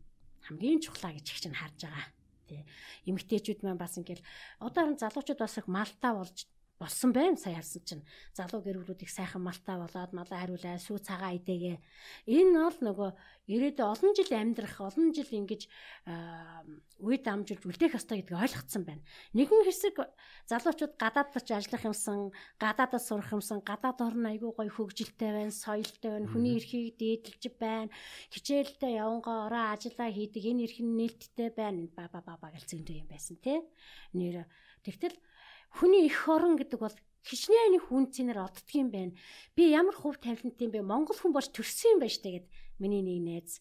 хамгийн чухлаа гэж их чинь харж байгаа. Тэ. Эмэгтэйчүүд маань бас ингээл одоо залуучууд бас их малтаа болж болсон байна сая харсан чинь. Залуу гэр бүлүүд их сайхан малтаа болоод малаа хариулаа сүү цагаан идэгээ энэ бол нөгөө ирээдүйн олон жил амьдрах олон жил ингэж үе дамжуулж үлдээх ёстой гэдгийг ойлгоцсон байна. Нэгэн хэсэг залуучууд гадаад ч ажиллах юмсан гадаадас сурах юмсан гадаад орн айгүй гоё хөгжилтэй байна соёлтой байна хүний эрхийг дээдлж байна хичээлдээ явангоо ороо ажиллаа хийдэг энэ эрх нь нээлттэй байна ба ба ба гэлцэн юм байсан тий нэр тэгтэл Хүний эх орон гэдэг бол хичнээн их үнцээр оддгийм байна. Би ямар хөв тавилантай юм бэ? Монгол хүн болж төрсөн юм байна штэ гэд миний нэг найз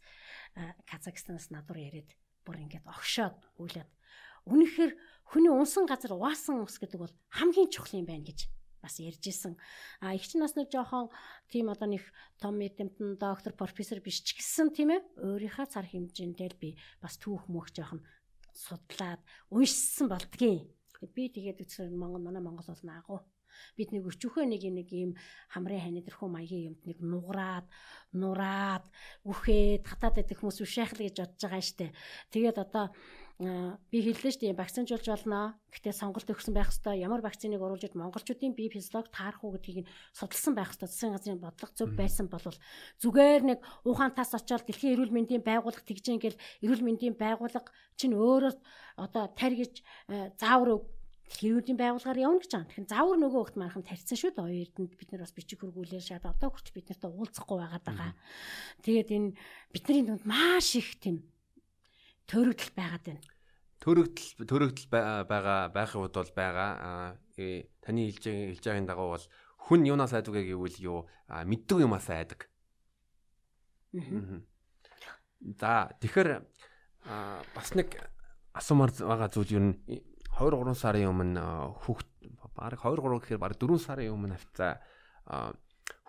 Казахстанаас надад яриад бүр ингээд огшоод үйлээд үнэхээр хүний унсан газар уаасан ус гэдэг бол хамгийн чухал юм байна гэж бас ярьж исэн. А их ч нас нэг жоохон тийм одоо нэг том мэдэмтэн доктор профессор биш ч гэсэн тийм ээ өөрийнхөө цар хэмжээндээ би бас түүх мөх жоохон судлаад уншсан болдгийн Би тэгээд үсэр Монгол манай Монгол бол наагу. Бид нэг өчөөхөө нэг нэг ийм хамрын хани тэрхүү маягийн юмд нэг нуграад, нураад, үхээд хатаад идэх хүмүүс ушаахл гэж бодож байгаа штэ. Тэгээд одоо би хэллээ шүү дээ вакцинжуулж болно. Гэхдээ сонголт өгсөн байх хэвээр ямар вакциныг оруулж ид монголчуудын бие физиолог таарах уу гэдгийг судалсан байх хэвээр засгийн газрын бодлого зөв байсан бол зүгээр нэг ухаантаас очиод дэлхийн эрүүл мэндийн байгууллага тэгж ингээл эрүүл мэндийн байгууллага чинь өөрөө одоо тарьж заавар Хэрүүдийн байгууллагаар явна гэж байгаа. Тэгэхээр заавар нөгөө хөлт мархан тарьсан шүү дээ. Хоёр эрдэнд бид нар бас бичиг хөргүүлээ шаад одоо хүртэл бид нартай уулзахгүй байгаа. Тэгээд энэ бидний дунд маш их тийм төрөгдөл байгаад байна. Төрөгдөл төрөгдөл байгаа байхын хувьд бол байгаа. Аа таны хэлж хэлж байгаагийн дагуу бол хүн юунаас айдаг гэвэл юу мэддэг юмас айдаг. За тэгэхээр бас нэг асуумар байгаа зүйл юу н 23 сарын өмнө хүүхд баг 23 гэхээр баг 4 сарын өмнө хавцаа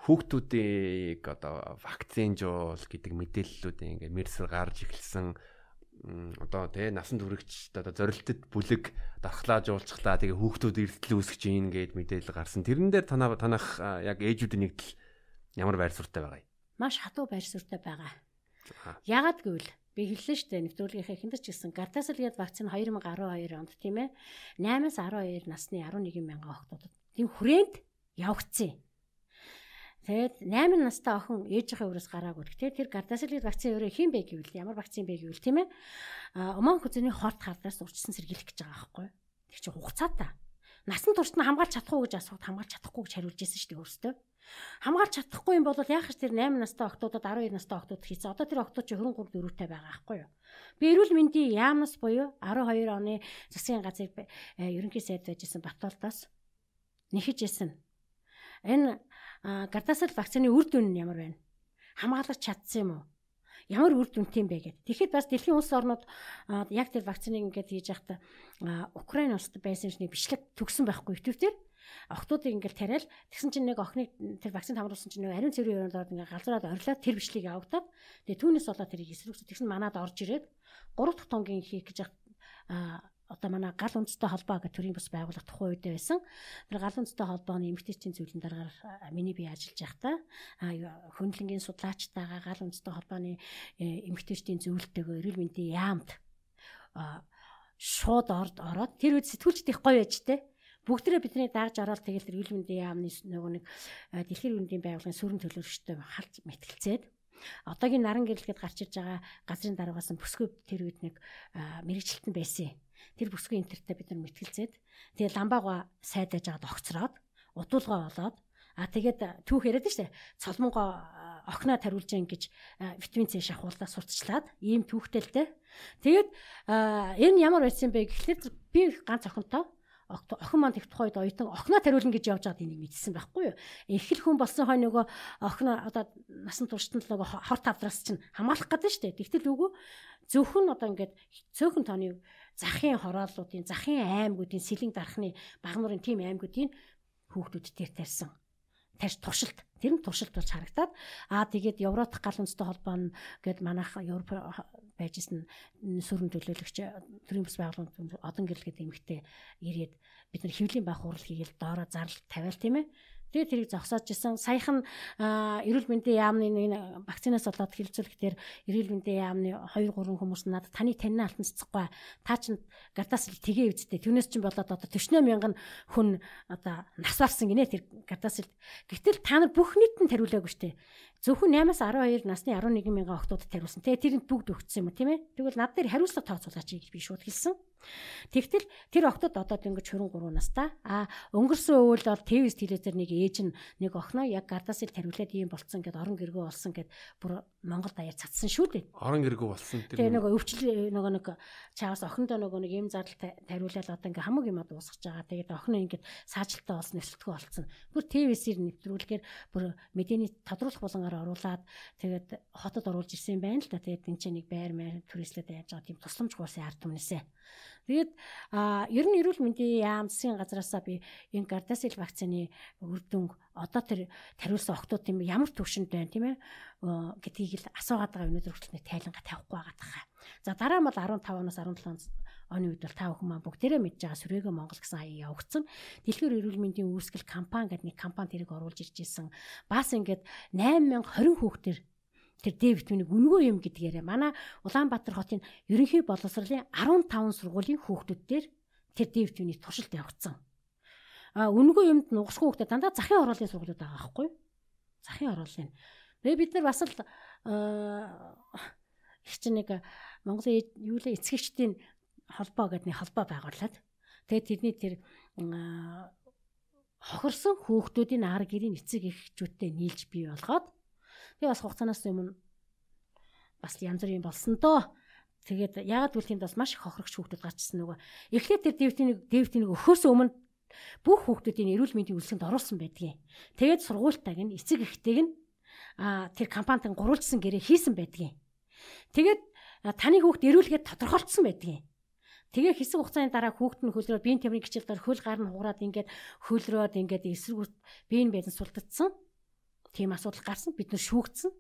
хүүхдүүдийг одоо вакцинжуул гэдэг мэдээллүүд ингээд мэрсэр гарч эхэлсэн одоо тий насан туршигч одоо зорилтод бүлэг дархлаажуулцглаа тэгээ хүүхдүүд эрсдэл үүсгэж ийн гэд мэдээлэл гарсан. Тэрэн дээр танаа танах яг ээжүүдийн нэгдэл ямар байр суурьтай байгаа юм? Маш хатуу байр суурьтай байгаа. Яагад гэвэл би хэллээ шүү дээ нэвтрүүлгийнхээ эхэнд ч гэсэн Gardasil гээд вакцин 2012 онд тийм ээ 8-аас 12 насны 11 мянган охтуудад тийм хүрээнд явагдсан. Тэгээд 8 настай охин ээжийнхээ өрөөс гараагүй. Тэгээд тэр Gardasil вакцины өөрөө хин бэ гэвэл ямар вакцин бэ гэвэл тийм ээ. А уман хүзэний хорт хардаас урьдчилан сэргийлэх гэж байгаа байхгүй. Тэр чинь хугацаатай. Насан туршид нь хамгаалж чадахгүй гэж асууд хамгаалж чадахгүй гэж хариулж ирсэн шүү дээ өөртөө. Хамгаалж чадахгүй юм бол яах вэ тэр 8 настай охтуудад 12 настай охтууд хийсэн. Одоо тэр охтууд чи 23 дөрөвтэй байгаа байхгүй юу? Би эрүүл мэндийн яамнас буюу 12 оны засгийн газрын э, ерөнхий сайд байжсэн Батуултаас нэхэж исэн. Энэ гардасал вакцины үр дүн нь ямар байна? Хамгаалах чадсан юм уу? Ямар үр дүнтэй юм бэ гэд. Тэгэхэд бас дэлхийн улс орнууд яг тэр вакциныг ингээд хийж байхдаа Украин улсад байсан чинь бичлэг төгсөн байхгүй өвтөвтер охтуудыг ингээл тариал тэгсэн чинь нэг охиныг тэр вакцин хамруулсан чинь нэг ариун цэврийн өрөөнд ороод ингээ галзуураад орилоод тэр бичлэгийг авагдаад тэгээ түүнээс болоод тэрийг эсрэгс тэгсэн манад орж ирээд 3 дахь тонгийн хийх гэж одоо манай гал үндэстэй холбоо гэх төрийн бас байгууллага тухайн үед байсан. Тэр гал үндэстэй холбооны эмэгтэйчдийн зөвлөн дараагаар миний бие ажиллаж байхдаа хөндлөнгийн судлаачтайгаа гал үндэстэй холбооны э, эмэгтэйчдийн зөвлөлтөөгөө эрүүл мэндийн яамд шууд орд ороод тэр үед сэтгүүлчд их гоё байж тээ. Бүгдээрээ бидний дааж ороод тэгэл тэр эрүүл мэндийн яамны нөгөө нэг дэлхийн эрүүл мэндийн байгууллагын сүрэн төлөөлөгчтэй халж мэтгэлцээд одоогийн наран гэрэлгээд гарч иж байгаа газрын дараагаас бүсгүй тэр үед нэг мэрэгчлэлтэн байсан тэр бүсгүй интернетээ бид нар мэтгэлцээд тэгээ ламбаагаа сайдаж агаад огцроод утуулгаа болоод а тэгээд түүх яриад штэ цолмонгоо охиноо тариулж гин гэж витамин С шахуулаа сурталчлаад ийм те тэгээд энэ ямар байсан бэ гэхлээр би ганц охинтой охин маань их тухайд оюутан охиноо тариулна гэж явж байгаад энийг мэдсэн байхгүй юу. Их л хүн болсон хой нөгөө охиноо одоо насан туршид нь нөгөө хорт авдраас чинь хамгаалах гэдэг нь шүү дээ. Тэгтэл үгүй зөвхөн одоо ингээд цөөхөн тооны захын хорооллуудын захын аймагуудын сэлэн дарахны багнуурын тим аймагуудын хүүхдүүд дээр тарьсан. Тарьж туршилт. Тэр нь туршилт болж харагдаад аа тэгээд Еврот гал үндэстэй холбоо нь гээд манайх Европ байжсэн сүрэн төлөөлөгч төрийн бас байгууллагын одон гэрэл гэдэг эмэгтэй ирээд бид нар хөвлийн байх хурал хийгээл доороо зарлал тавиал тийм ээ Тэгээ тэрийг зогсоож исэн. Саяхан эрүүл мэндийн яамны энэ вакцинаас болоод хилцүүлэхдээ эрүүл мэндийн яамны 2 3 хүмүүс надад таны таньна алтанцахгүй. Та чинь гардаас тгээ үздэй. Түүнээс чинь болоод одоо 40 мянган хүн одоо нас барсан гинэ тэр гардаас. Гэтэл та нар бүх нийтэнд тариулаагүй штэ. Зөвхөн 8-аас 12 насны 11 мянган охтуудад тариулсан. Тэгээ тэрэнд бүгд өгсөн юм уу тийм ээ? Тэгвэл над дээр хариуцлага тооцоолаач гэж би шууд хэлсэн. Тэгтэл тэр охтод одоо ингэж 23 настай. А өнгөрсөн өвөл бол ТV-с телевизээр нэг ээж нь нэг охиноо яг гардасыг тариулаад ийм болцсон гэд орон гэргөө болсон гэд бүр Монгол даяар цацсан шүү дээ. Орон гэргөө болсон тэр. Тэгээ нөгөө өвчл нөгөө нэг чаас охиндоо нөгөө нэг ийм зардал тариулаад одоо ингээ хамаг юм дуусгаж байгаа. Тэгээд охин нь ингээд саажилтаа болсон нөхцөлтгөө болцсон. Бүр ТV-сээр нэвтрүүлгээр бүр мэдээний тодруулах болонгаар оруулаад тэгээд хотод оруулж ирсэн юм байна л да. Тэгээд энэ чинь нэг байр маяг түрээслээд яаж байгаа тийм тусламж хуулсын ард түмнээсээ. Тэгээд а ер нь эрүүл мэндийн яам засгийн газараасаа би энэ гардасил вакцины үр дүнг одоо тэр тариулсан охтууд тийм ямар төвшөнд байна тийм ээ гэдгийг л асуугаад байгаа өнөөдөр хүртэл нэг тайлангаа тавихгүй байгаа даа. За дараа нь бол 15 оноос 17 оны үед бол та бүхэн маань бүгдээрээ мэдж байгаа сүрээгээ Монгол гэсэн аяа явагдсан. Дэлхийн эрүүл мэндийн үүсгэл компани гэдэг нэг компани тэрийг оруулж ирж исэн. Бас ингээд 8020 хүүхдэр тэр Д витаминыг үнгүй юм гэдгээрээ манай Улаанбаатар хотын ерөнхий боловсролын 15 сургуулийн хүүхдүүдээр тэр Д витамины туршилт явагдсан. А үнгүй юмд нугсгүй хүүхдэд дандаа захын оруулын сургуулиуд байгаа байхгүй юу? Захын оруулын. Тэгээ бид нар бас л их чинь нэг Монголын юу лээ эцгэгчдийн холбоо гэдэг нэг холбоо байгуулад тэгээд тэдний тэр хохирсон хүүхдүүдийн ар гэрийн эцэг эхчүүдтэй нийлж бий болгоод Тэгээ бас хугацаанаас өмнө бас янз бүрийн болсон доо. Тэгээд ягаад гэвэл тэнд бас маш их хохирогч хүүхдүүд гарчсан нөгөө. Эхлээд тэр дэвтинийг дэвтинийг өгөхөөс өмнө бүх хүүхдүүдийн эрүүл мэндийн үйлсэнд оруулсан байдгийг. Тэгээд сургуультайг нь эцэг эхтэйг нь а тэр компанид гурвалжсан гэрээ хийсэн байдгийг. Тэгээд таны хүүхд эрүүлгээд тодорхойлцсон байдгийг. Тэгээ хэсэг хугацааны дараа хүүхэд нь хөлрөө биеийн тамирын гिचэлдээр хөл гар нь хугараад ингээд хөлрөөд ингээд эсрэг биеийн байдан султагдсан тийм асуудал гарсан бид нар шүүгдсэн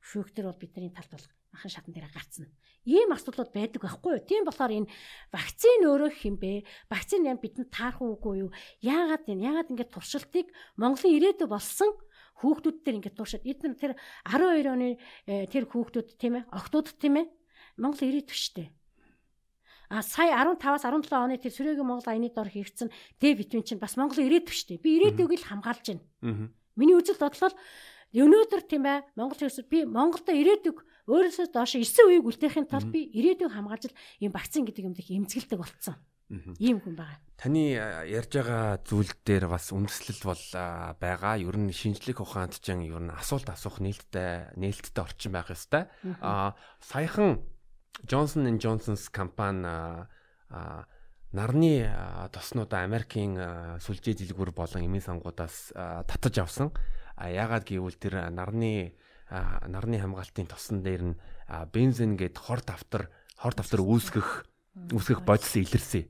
шүүгтэр бол бидний талд бол ахын шатан дээр гарцсан. Ийм асуудлууд байдаг байхгүй юу? Тийм болохоор энэ вакцин өөрөө хэмбэ? Вакцин юм бидэнд таарах уугүй юу? Яагаад энэ? Яагаад ингэж туршилтыг Монголын ирээдүй болсон хүүхдүүд дээр ингэж туршаад эдгээр тэр 12 оны э, тэр хүүхдүүд тийм ээ, октод тийм ээ. Монгол ирээдүй шүү дээ. А сая 15-аас 17 оны тэр сүрээгийн Монгол аяны дор хийгдсэн Д витамин чинь бас Монголын ирээдүй шүү дээ. Би ирээдүйг л хамгаалж байна. Миний үзэл бодлол өнөөдөр тийм ээ Монгол хэрэгсэл би Монголдо ирээдүг өөрөөсөө доош 9 үеийг үлдээхийн тулд би ирээдүг хамгаалж энэ вакцин гэдэг юмд их эмзэгэлдэг болцсон. Ийм хүн байгаа. Таны ярьж байгаа зүйл дээр бас үндэслэл бол байгаа. Ер нь шинжлэх ухаанд ч ер нь асуулт асуух нээлттэй нээлттэй орчин байх ёстой. Аа саяхан Johnson and Johnson's компани нарны тоснуудаа Америкийн сүлжээ дэлгүүр болон эмийн сангуудаас татаж авсан. Яагаад гэвэл тэр нарны нарны хамгаалтын тосон дээр нь бензин гээд хор давтар хор давтар үүсгэх үүсгэх бодис илэрсэн.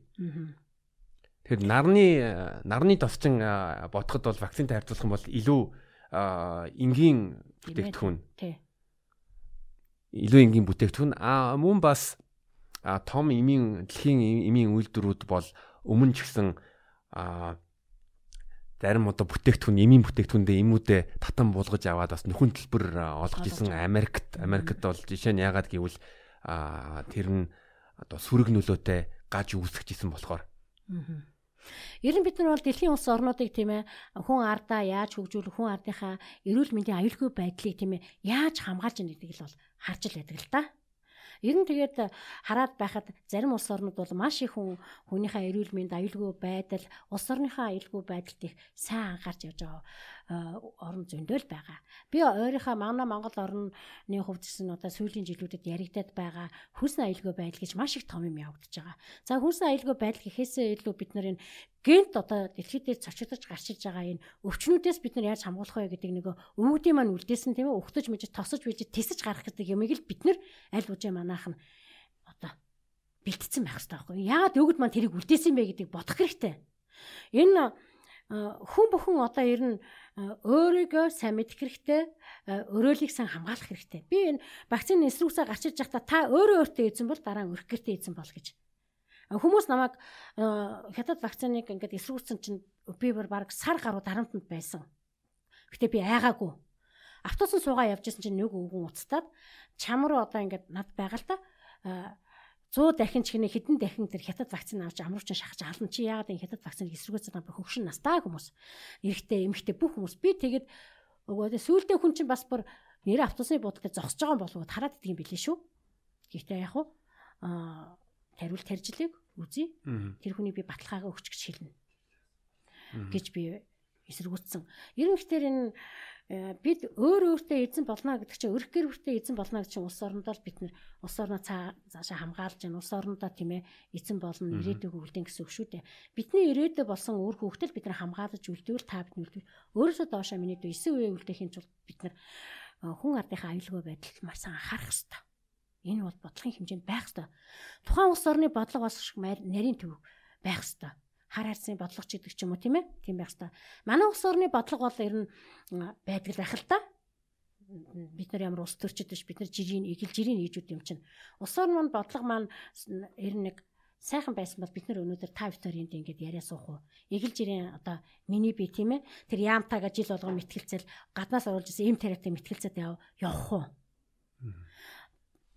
Тэгэхээр нарны нарны тосчин бодоход бол вакцинтай харьцуулах юм бол илүү энгийн бүтээгдэхүүн. Илүү энгийн бүтээгдэхүүн. А мөн бас а том эмийн дэлхийн эмийн үйлдвэрүүд бол өмнө ч гэсэн а зарим одоо бүтээгдэхүүн эмийн бүтээгдэхүүндээ эмүүдээ татан буулгаж аваад бас нөхөн төлбөр олгож исэн Америкт Америкт бол жишээ нь ягаад гэвэл тэр нь одоо сүрэг нөлөөтэй гаж үүсгэж исэн болохоор. Ер нь бид нар бол дэлхийн улс орнуудыг тийм ээ хүн ардаа яаж хөгжүүлэх хүн ардынхаа эрүүл мэндийн аюулгүй байдлыг тийм ээ яаж хамгаалж яах гэдгийг л бол харж л байдаг л та. Ер нь тэгээд хараад байхад зарим улс орнууд бол маш их хүн хүнийхээ эрүүл мэнд аюулгүй байдал, улс орныхаа аюулгүй байдалд их сайн анхаарч явж байгаа орон зөндөөл байгаа. Би өөрийнхөө манай Монгол орны хувьд гэсэн одоо сүүлийн жилүүдэд яригадад байгаа хүнс аюулгүй байдал гэж маш их том юм явагдаж байгаа. За хүнс аюулгүй байдал гэхээсээ илүү бид нар энэ гэнт одоо дэлхийд дээр цочигдож гарч иж байгаа энэ өвчнүүдээс бид нар яаж хамгаалах вэ гэдэг нэг өвгдийн маань үлдээсэн тийм ээ ухтаж мэж тосож биж тисэж гарах гэдэг юмыг л бид нар аль үжээ манайх нь одоо бэлтцсэн байх хэрэгтэй байхгүй яагаад өвгд маань тэрийг үлдээсэн бэ гэдгийг бодох хэрэгтэй энэ хүн бүхэн одоо ер нь өөрийгөө сайн мэдэх хэрэгтэй, өрөөлийг сайн хамгаалах хэрэгтэй. Би энэ вакцины эсрүүсээ гарч иж байхдаа та өөрөө өөртөө эзэн бол дараа нь өрх гэртээ эзэн бол гэж. Хүмүүс намайг хятад вакциныг ингээд эсрүүцсэн чинь би баг сар гаруй дарамтанд байсан. Гэтэ би айгаагүй. Автобусын суугаа явж исэн чинь нэг үгэн уцтаад чам руу одоо ингээд над байгаа л та 100 дахин ч гинэ хідэн дахин тэр хятад вакцины авч амрууч шахаж ална чи яагаад энэ хятад вакциныг эсрүүгээс байгаа хөгшин настай хүмүүс эрэгтэй эмэгтэй бүх хүмүүс би тэгээд өгөөдөө сүүлдээ хүн чинь бас бүр нэр автобусны буудалд зогсож байгаа болов хараад идэг юм билээ шүү. Гэхдээ яг уу аа тариул таржлыг үзье. Тэр хүний би баталгаагаа өгч гэж хэлнэ. гэж би эсэргүүцсэн. Ерөнхийдөө энэ бид өөр өөртөө эзэн болно гэдэг чинь өрх гэр бүртээ эзэн болно гэж чинь улс орондоо л бид нэр улс орноо цаашаа хамгаалж гэн улс орондоо тийм ээ эзэн болно ирээдүйг үлдэн гэсэн үг шүү дээ. Бидний ирээдүй болсон өөр хүүхдэл бид нар хамгаалж үлдвэл та бидний үлдвэл өөрөөсөө доошоо миний дүү 9 үе үлдээхийн тулд бид нар э, хүн ардынхаа аюулгүй байдалд маш сан анхаарах хэрэгтэй. Энэ бол бодлогын хэмжээнд байх хэрэгтэй. Тухайн улс орны бодлого бас нарийн төв байх хэрэгтэй хар хайрцны бодлого ч гэдэг ч юм уу тийм ээ тийм байх хэвээр. Манай улс орны бодлого бол ер нь байдаг л байх л та. Бид нар ямар улс төрчид биш бид нар жирийн эгэл жирийн ээжүүд юм чинь. Улс орны бодлого маань ер нь нэг сайхан байсан бол бид нар өнөөдөр та Викторинд ингээд яриа суух уу. Эгэл жирийн одоо миний би тийм ээ тэр яамтаага жил болгон мэтгэлцэл гаднаас оруулж исэн эм тариатай мэтгэлцээд явах уу.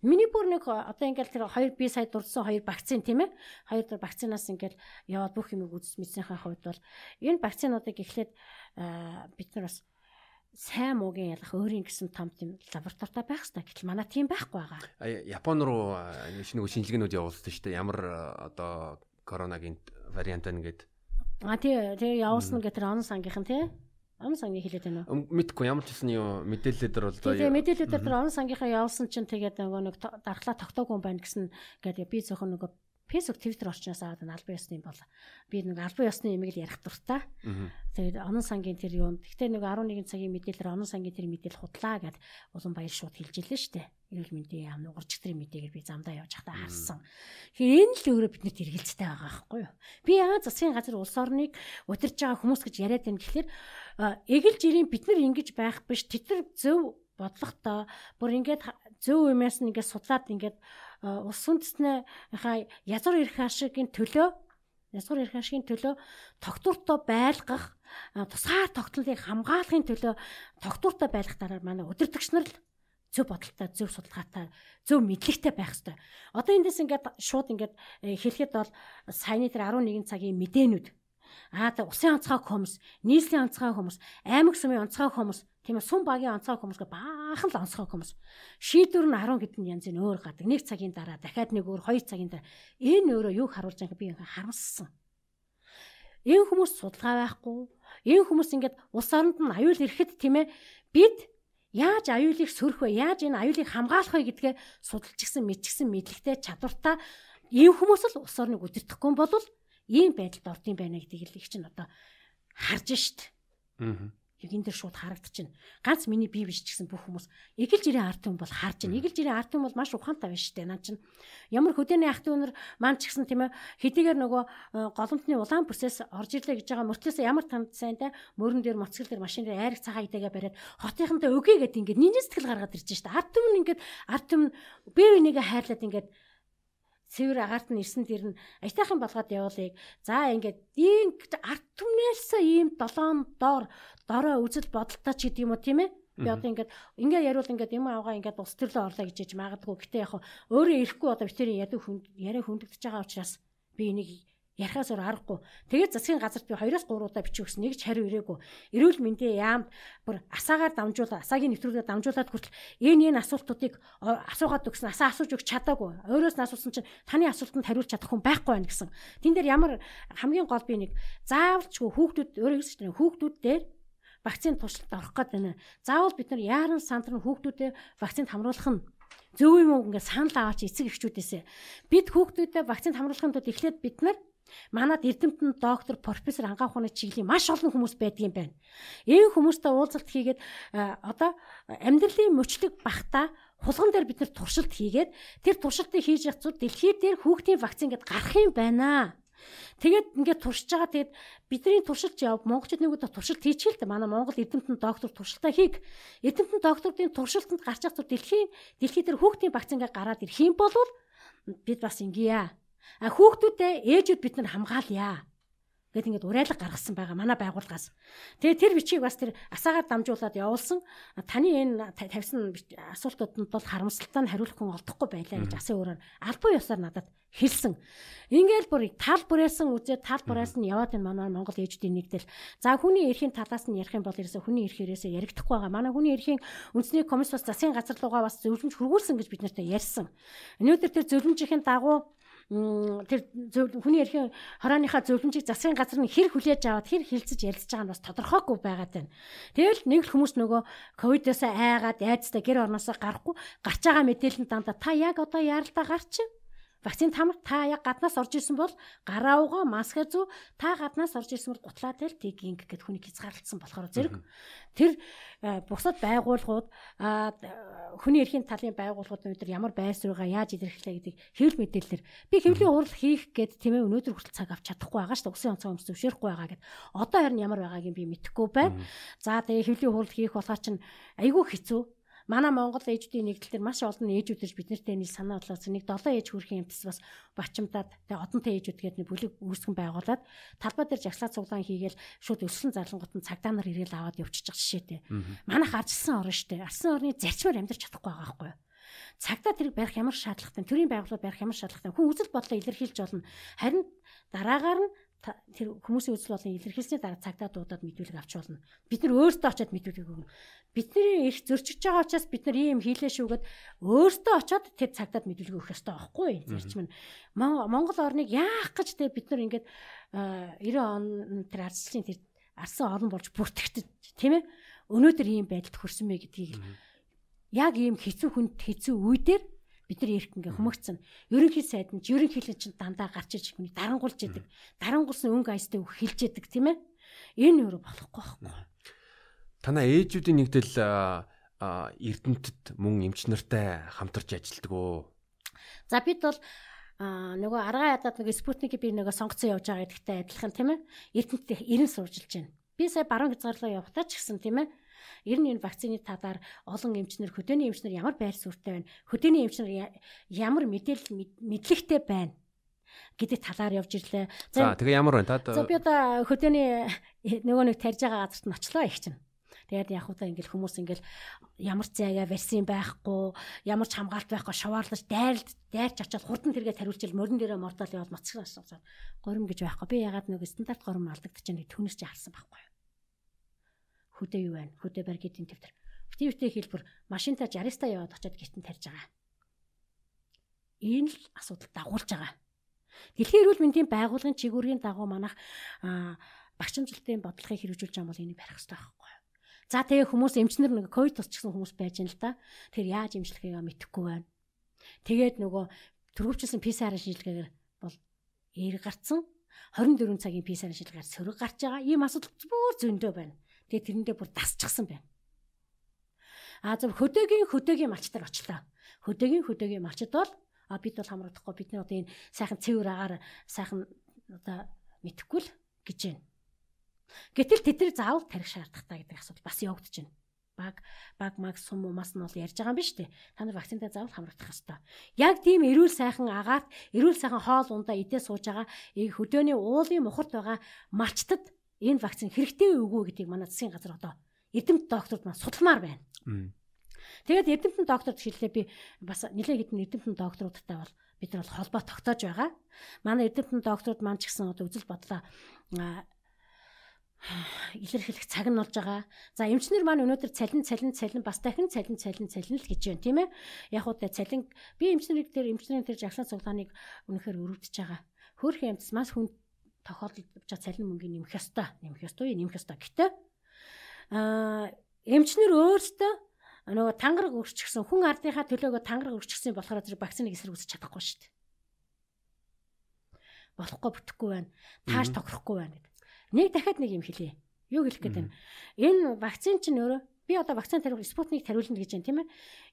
Миний бүр нэг одоо ингээл тэр хоёр би сая дурдсан хоёр вакцин тийм ээ. Хоёр дор вакцинаас ингээл яваад бүх юмыг үзэж мэдсэнийхээ хувьд бол энэ вакцинуудыг эхлээд бид нар бас сайн муугийн ялах өөрийн гэсэн том тийм лабораторитой байх хэрэгтэй. Гэтэл манай тийм байхгүй байгаа. Япон руу шинэ шинжилгээнүүд явуулсан шүү дээ. Ямар одоо коронагийн вариант байна гэд. А тий, тий явуулсан гэдэг онон сангийнхан тий. Онон сангийн хэлээд байна уу? Мэдгүй ямар ч гэсэн юу мэдээлэлээр бол одоо Тэгээ мэдээлэлээр тэр онон сангийнхаа явуулсан чинь тэгээд нөгөө нэг дархлаа тогтоогүй юм байна гэсэн гэдэг би зөвхөн нөгөө Facebook Twitter орчноос аваад албан ёсны бол би нэг албан ёсны юмыг л ярих дуртай. Тэгээд онон сангийн тэр юунд гэхдээ нэг 11 цагийн мэдээлэлээр онон сангийн тэр мэдээлэл худлаа гэд улан баяр шууд хэлж илээ штэ. Эрүүл мэндийн яам нугарч тэрийн мэдээгээр би замдаа явж байхдаа харсан. Тэгэхээр энэ л өөрөө биднэрт эргэлзтэй байгаа байхгүй юу? Би яа засгийн газар улс орныг удирж байгаа хүмүүс гэж яриад байна гэхэлэр эгэл жирийн бид нар ингэж байх биш тэд нар зөв бодлоготой бүр ингээд зөв юмээс нь ингээд судлаад ингээд улс үндэстнийхаа язгуур эрх ашигын төлөө язгуур эрх ашигын төлөө тогтвортой байлгах тусгаар тогтнолыг хамгаалахын төлөө тогтвортой байлгах дараа манай удирдагч нар л зөв бодолтой, зөв судалгаатай, зөв мэдлэгтэй байх хэрэгтэй. Одоо эндээс ингээд шууд ингээд э, хэлэхэд бол саяны тэр 11 цагийн мэдээнүүд Аа та усын онцгой хүмүүс, нийслэлийн онцгой хүмүүс, аймаг сүмийн онцгой хүмүүс, тийм ээ сүм багийн онцгой хүмүүс гэ баахан л онцгой хүмүүс. Шийдвэр нь 10 хэдэн янзын өөр гадаг. Нэг цагийн дараа дахиад нэг өөр, хоёр цагийн дараа. Энэ өөрөө юу харуулж байгааг би ингээ харамссан. Энэ хүмүүс судалгаа байхгүй. Энэ хүмүүс ингээд улс оронд нь аюул ирэхэд тийм ээ бид яаж аюулыг сөрөх вэ? Яаж энэ аюулыг хамгаалах вэ гэдгээ судалж гисэн, мэдчихсэн мэдлэгтэй чадвартай ийм хүмүүс л улс орныг үдирдэхгүй бол ийм байдалд ордын байна гэдгийг л их чинь одоо харж шít. Аа. Яг энэ дэр шууд харагдчихна. Ганц миний бие биш ч гэсэн бүх хүмүүс эгэл жирийн арт хүн бол харж байна. Эгэл жирийн арт хүн бол маш ухаантай байна штэ. Наа чинь ямар хөдөөний ах дүүнэр маань ч гэсэн тийм ээ хэдийгээр нөгөө э, голомтны улаан бүсээс орж ирлээ гэж байгаа мөртлөөс ямар танд сайн те мөрөн дээр моцгол дээр машин дээр айраг цагаа идэгээ бариад хотынхантай өгье гэд ингээд нинжи сэтгэл гаргаад ирж штэ. Арт хүн ингээд арт хүн бие бинийгээ хайрлаад ингээд цэвэр агаарт нь ирсэн тэр нь аятайхан болгоод явуулъя. За ингээд ийм арт түмнээсээ ийм долоон доор дорой үзэл бодолтой ч гэдэг юм уу тийм ээ? Би одоо ингээд ингээ яриул ингээд юм авгаа ингээд ус төрлөө орлоо гэж яж магадгүй. Гэтэ яг өөрөө ирэхгүй одоо битэрийн яд хүн яриа хүндэгдэж байгаа учраас би энийг ярихаас өөр аргагүй. Тэгээд засгийн газарт би 2-оос 3 удаа бичиж өгсөн. Нэг ч хариу ирээгүй. Эрүүл мэндийн яамд бүр асаагаар дамжуулаад, асаагийн нэвтрүүлгээр дамжуулаад хүртэл энэ энэ асуултуудыг асуугаад өгсөн. Асаа асууж өгч чадаагүй. Өөрөөс нь асуусан чинь таны асуултанд хариулж чадах хүн байхгүй байна гэсэн. Тэн дээр ямар хамгийн гол би нэг заавалчгүй хүүхдүүд өөрөө хэлсэн чинь хүүхдүүд дээр вакцины туршилт орох гээд байна. Заавал бид нар яаран сандрын хүүхдүүдэд вакцинд хамруулах нь зөв юм уу ингээд санал аваач эцэг эхчүүдээсээ бид хүүхдүүдэд вакцинд хамруулахын тулд эхлээд бид нар Манад Эрдэмтэн доктор, профессор ангаа ухааны чиглэлийн маш олон хүмүүс байдгийн байна. Энэ хүмүүстэй уулзалт хийгээд одоо амьдралын мөчлөг бахта хулган дээр бид нар туршилт хийгээд тэр туршилтыг хийж явах зүйл дэлхийд дээр хүүхдийн вакцин гэдээ гарах юм байна. Тэгээд ингээд туршиж байгаа тэгээд бидний туршилт яв монголчууд нэг удаа туршилт хийчихэл дээ. Манай монгол эрдэмтэн доктор туршилтаа хийг. Эрдэмтэн докторын туршилтанд гарч ирэх дэлхийн дэлхий дээр хүүхдийн багц ингээд гараад ирэх юм бол бид бас ингэе. А хүүхдүүдээ ээжүүд бид нар хамгаалъя Гэт ингээд урайлаг гаргасан байгаа манай байгууллагаас. Тэгээ тэр бичгийг бас тэр асаагаар дамжуулаад явуулсан. Таны энэ тавьсан асуултуудад бол харамсалтай нь хариулах хүн олдохгүй байлаа гэж асын өөрөөр албан ёсоор надад хэлсэн. Ингээл бүр тал бүрээсэн үзээ тал бүрээс нь яваад энэ манай Монгол ээжүүдийн нэгдэл. За хүний эрхийн талаас нь ярих юм бол ерөөсө хүний эрх ерөөсө яригдахгүй байгаа. Манай хүний эрхийн үндэсний комисс бас засгийн газар руугаа бас зөвлөмж хөргүүлсэн гэж бид нартай ярьсан. Өнөөдөр тэр зөвлөмжийн дагуу тэр хүний эрхийн хорооныхаа зөвлөмжийг засгийн газар нь хэр хүлээж аваад хэр хилцэж ярилцж байгаа нь бас тодорхойгүй байгаад байна. Тэгэл нэг л хүмүүс нөгөө ковидоос айгаад айцтай гэр орноосоо гарахгүй гарч байгаа мэдээлэл дандаа та яг одоо яаралдаа гарчих Вакцин тамар та яг гаднаас орж исэн бол гараа угаа маска зүү та гаднаас орж исэн бол гутлаа дээр тийг инг гэд хүнийг хязгаарлалсан болохоор зэрэг. Тэр э, бусад байгууллагууд хүний эрхийн талын байгууллагууд өнөөдөр ямар байр сууригаа яаж илэрхийлээ гэдэг хэвлэл мэдээлэлээр. Би хэвлийн хурал хийх гэд тийм ээ өнөөдөр хүртэл цаг авч чадахгүй байгаа шүү дээ. Усын онцгой өмс зөвшөөрөхгүй байгаа гэд. Одоо харин ямар байгаагийг би мэдэхгүй байна. За тэгээ хэвлийн хурал хийх болохоор чинь айгүй хэцүү манай Монгол ээжүүдийн нэгдэл төр маш олон ээжүүдэрж бид нартэй нийл санаа бодлоосон нэг долоо ээж хүрхийн юмтас бас бачимдаад тэгээ одонтой ээжүүд гээд нэг бүлэг үүсгэн байгуулад талбай дээр жагслаа цуглаан хийгээл шууд өссөн зарлангууд нь цагдаа нар ирээл аваад явчихчих жишээтэй. Манайх арчсан орн штэ. Арсан орны зарчмаар амьдарч чадахгүй байгаа байхгүй юу? Цагдаа тэрийг барих ямар шаардлагатай, төрийн байгууллага барих ямар шаардлагатай. Хүн үзэл бодлоо илэрхийлж болно. Харин дараагаар нь тэр хүмүүсийн үзэл болон илэрхийлсний дараа цагтаа дуудаад мэдүүлэг авч болно. Бид нар өөрсдөө очиод мэдүүлэг өгнө. Бидний их зөрчиж байгаа учраас бид нар ийм хийлээ шүүгээд өөрсдөө очиод тэр цагтаад мэдүүлэг өгөх ёстой байхгүй юу? Зарчим нь Монгол орныг яах гэж те бид нар ингээд 90 он тэр арслын тэр арсан орн болж бүртгэгдэж тийм ээ өнөөдөр ийм байдалд хүрсэн мэ гэдгийг яг ийм хэцүү хүнд хэцүү үе дээр бид нар ирэх ингээ хүмүүцсэн. Ерөнхий сайд нь ерөнхийлөгч чинь дандаа гарч иж хүний дарангуулж яадаг. Дарангуулсан өнгө айстай үг хэлж яадаг тийм ээ. Энэ юу болохгүй байхгүй. Танаа ээжүүдийн нэгдэл Эрдэнэтэд мөн эмч нартай хамтарч ажилладаг уу? За бид бол а нөгөө аргаа ядаад нөгөө спутник би нөгөө сонгоцсон явж байгаа гэдэгтэй адилхан тийм ээ. Эрдэнэт 90 суржилж байна. Би сая баруун хязгаарлаа явахтаа ч гэсэн тийм ээ Ер нь энэ вакцины талаар олон эмчнэр хөдөөний эмчнэр ямар байр суурьтай байна? Хөдөөний эмчнэр ямар мэдээлэл мэдлэгтэй байна? гэдэг талаар явж ирлээ. За тэгээ ямар байна та? Би одоо хөдөөний нөгөө нэг тарьж байгаа газарт нь очлоо их чинь. Тэгээд яг удаа ингээл хүмүүс ингээл ямар ч зайгаа вакцин байхгүй, ямар ч хамгаалт байхгүй шаваарлаж дайралд дайрч очиод хурдан тэргээ тариулж ил мөрөн дээрээ яваад мацсан асуусан. Горим гэж байхгүй. Би ягаад нэг стандарт горим алдагдаж байгаа нэг түүнээс чи харсан байхгүй хөдөө юу байна? Хөдөө бар гэдгийн төвтөр. Битүүтэй хэлбэр машинтаа 60-ста яваад очиод гэртэн тарьж байгаа. Энэ л асуудал дагуулж байгаа. Дэлхийн эрүүл мэндийн байгууллагын чигүүргийн дагуу манах багшимжилтын бодлогыг хэрэгжүүлж байгаа бол энийг барих хэрэгтэй байхгүй юу? За тэгээ хүмүүс эмчнэр нэг ковид тусчихсан хүмүүс байж байна л да. Тэр яаж эмчлэхээ мэдэхгүй байна. Тэгээд нөгөө төрөвчлсэн PCR шинжилгээгээр бол эерэг гарцсан 24 цагийн PCR шинжилгээгээр сөрөг гарч байгаа. Ийм асуудал бүр зөндөө байна. Тэгээ тэрэндээ бүр дасчихсан байна. А зөв хөдөөгийн хөдөөгийн малчтар очлоо. Хөдөөгийн хөдөөгийн малчд бол а бид бол хамрагдахгүй бид нар одоо энэ сайхан цэвэр агаар сайхан одоо мэдхгүй л гэж байна. Гэтэл тэд нар заавал тарих шаардлагатай гэдэг асуудал бас явагдаж байна. Баг баг маг сум умаас нь бол ярьж байгаа юм биш үү? Та нар вакцинтай заавал хамрагдах хэрэгтэй. Яг тийм эрүүл сайхан агаад эрүүл сайхан хоол ундаа идээ сууж байгаа хөдөөний уулын мухарт байгаа малчтад энэ вакцин хэрэгтэй үгүй гэдгийг манай засгийн газар одоо эрдэмт докторд маань судалмаар байна. Тэгээд эрдэмтэн докторд хэллээ би бас нэлээд хэдэн эрдэмтэн докторуудтай бол бид нар бол холбоо тогтоож байгаа. Манай эрдэмтэн докторд маань ч гэсэн одоо үзэл бодлоо илэрхийлэх цаг нь болж байгаа. За эмчнэр маань өнөөдөр цалин цалин цалин бас дахин цалин цалин цалин л гэж байна тийм ээ. Яг уу цалин би эмчнэрийг дээр эмчнэрийн тэр жагсаан цуглааныг үнэхээр өрөвдөж байгаа. Хөөх юмц маш хүн тохиолдолд авчаа цалин мөнгөний нэмэх ёстой. Нэмэх ёстой, нэмэх ёстой. Гэтэ аа эмчнэр өөртөө нөгөө тангараг өрчихсөн хүн ардынхаа төлөөгөө тангараг өрчихсөн болохоор тэр вакциныг эсэргүүцэж чадахгүй шүү дээ. Болохгүй бүтэхгүй байна. Тааш тохирохгүй байна гэдэг. Нэг дахиад нэг юм хэлье. Юу хэлэх гээд байна? Энэ вакцин чинь өөрөө би одоо вакцин тариулах спутник тариулна гэж байна тийм ээ.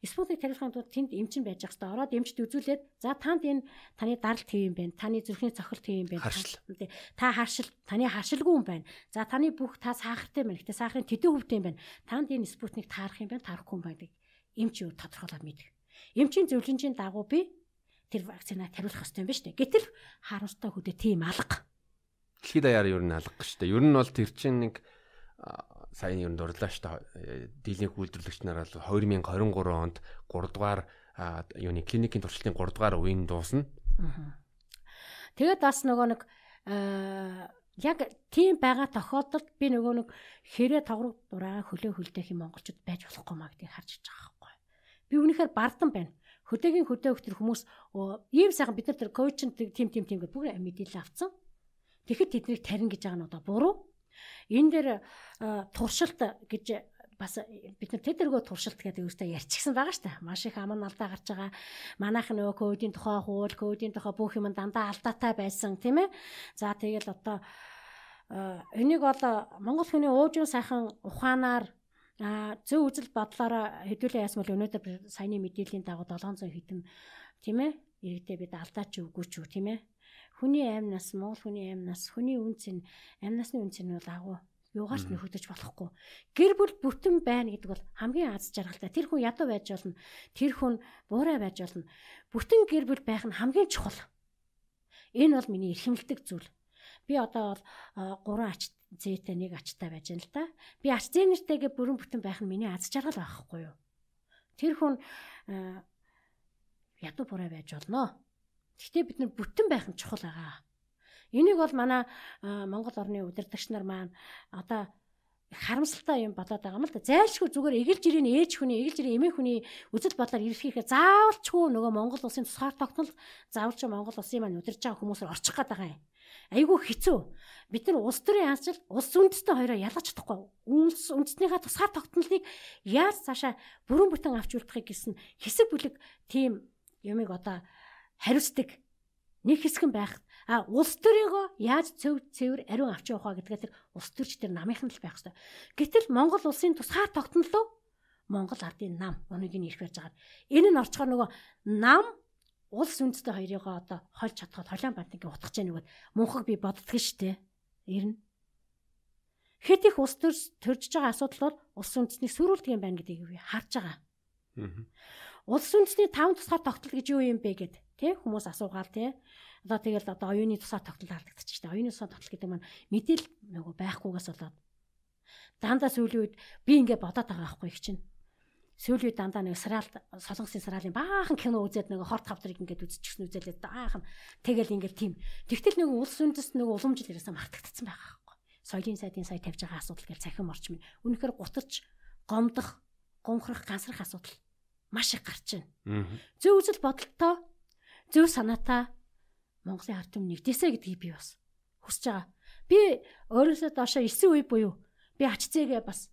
Спутник тариулахын тулд тэнд эмчин байж ах хэвээр ороод эмчд үзүүлээд за танд энэ таны даралт хэв юм байна. Таны зүрхний цохилт хэв юм байна. Та харшил таны харшилгүй юм байна. За таны бүх та сахартай байна. Гэтэ сахарын тэдэн хөвтэй юм байна. Танд энэ спутник таарах юм байна, таарахгүй юм байна. Эмч юу тодорхойлоод мэдэх. Эмчийн зөвлөмжийн дагуу би тэр вакцина тариулах хэрэгтэй юм шүү дээ. Гэтэл харамстай хөдөө тийм алга. Дэлхийд даяар ер нь алга дээ. Ер нь бол тэр чинь нэг сайн ер нь дурлаа шүү дээ. Дийлэнх үйлдвэрлэгч нар бол 2023 онд 3 дугаар юуны клиникийн туршилтын 3 дугаар үеийн дуусна. Тэгээд бас нөгөө нэг яг тийм байгаа тохиолдолд би нөгөө нэг хэрэг тавраг дураа хөлөө хөлдөөх юм монголчууд байж болохгүй маа гэдгийг харж байгаа байхгүй. Би үнэхээр бардан байна. Хөдөөгийн хөдөө өгтөр хүмүүс ийм сайхан бид нар тэр коучин тим тим тим гэдэг бүр мэдээлэл авцсан. Тэгэхэд тэднийг тарин гэж байгаа нь одоо буруу. Энэ дээр туршилт гэж бас бид нар тэдэргөө туршилт гэдэг үстэй ярьчихсан байгаа шүү дээ. Маш их аман алдаа гарч байгаа. Манайх нөгөө кодын тухай хууль, кодын тухай бүх юм дандаа алдаатай байсан тийм ээ. За тэгэл одоо энийг бол Монгол хүний уужин сайхан ухаанаар зөв үзэл бодлоор хэдүүлээ бол өнөөдөр саяны мэдээллийн дагуу 700 хэдэн тийм ээ иргэдээ бид алдаач үгүй ч үү тийм ээ хүний аим нас Монгол хүний аим нас хүний үнц нь аим насны үнц нь бол агуу юугаарч нөхөдөж болохгүй. Гэр бүл бүтэн байна гэдэг бол хамгийн аз жаргалтай. Тэр хүн ядуу байж болно. Тэр хүн буурай байж болно. Бүтэн гэр бүл байх нь хамгийн чухал. Энэ бол миний эрхэмлдэг зүйл. Би одоо бол гурван ач зээтэй нэг ачтай байж байна л да. Би ач зээ нэртэйгээ бүрэн бүтэн байх нь миний аз жаргал байхгүй юу? Тэр хүн ядуу буурай байж болно. Гэхдээ бид нар бүтэн байх нь чухал байгаа. Энийг бол манай Монгол орны удирдагч нар маань одоо харамсалтай юм болоод байгаа юм л да. Зайлшгүй зүгээр эгэл жирийн ээж хүний, эгэл жирийн эмээ хүний үзэл бодлоор эрхлэхээ заавалчгүй нөгөө Монгол улсын тусгаар тогтнол заавалч Монгол улсын маань удирж байгаа хүмүүсээр орчих гээд байгаа юм. Айгүй хэцүү. Бид нар улс төрийн янзчил улс үндэстэй хоёроо ялгаж чадахгүй. Улс үндэснийхээ тусгаар тогтнолыг яаж цаашаа бүрэн бүтэн авч үлдэхийг гэсэн хэсэг бүлэг тийм юмыг одоо хариуцдаг нэг хэсэг нь байх. А улс төрийгөө яаж цөв цэвэр ариун авч явах вэ гэдгээ тэр улс төрч тэр намынхан л байх хэрэгтэй. Гэтэл Монгол улсын тусгаар тогтнолоо Монгол ардын нам өнөгийг нь ирэх байж байгаа. Энэ нь орчхоор нөгөө нам улс үндэстэй хоёрыгоо одоо хольж чадхад холиан бантыг утгах гэж нэгэд мунхаг би боддгоо штэ. Ирнэ. Хэд их улс төрж төрж байгаа асуудал бол улс үндэснийг сөрүүлдэг юм байна гэдгийг би харж байгаа. Улс үндэсний таван тусгаар тогтол гэж юу юм бэ гэд тий хүмүүс асуугаал тий. Одоо тэгэл одоо оюуны тусаар тогтол алдагдчих чинь оюуны тусаар тогтол гэдэг маань мэдээл нөгөө байхгүйгээс болоод дандаа сүүлийн үед би ингээ бодоод байгаа байхгүй их чинь. Сүүлийн үед дандаа нэг сараал солонгосын сараалын баахан кино үзээд нэг хорт хавдрыг ингээд үзчихсэн үзэлээ баахан. Тэгэл ингээл тийм. Тэгтэл нэг улс үндэс нэг уламжил ирээсээ мартагдсан байгаа байхгүй. Соёлын сайдын сая тавьж байгаа асуудал гэж цахим орч минь. Үнэхээр гутарч гомдох гомхрох гансрах асуудал маш их гарч байна. Зөв үзэл бодолтой зөв санаатай Монголын ард түмэн нэгдээсэ гэдгийг би бас хүсэж байгаа. Би өөрөөсөө доошоо 9 үе буюу би ач зээгээ бас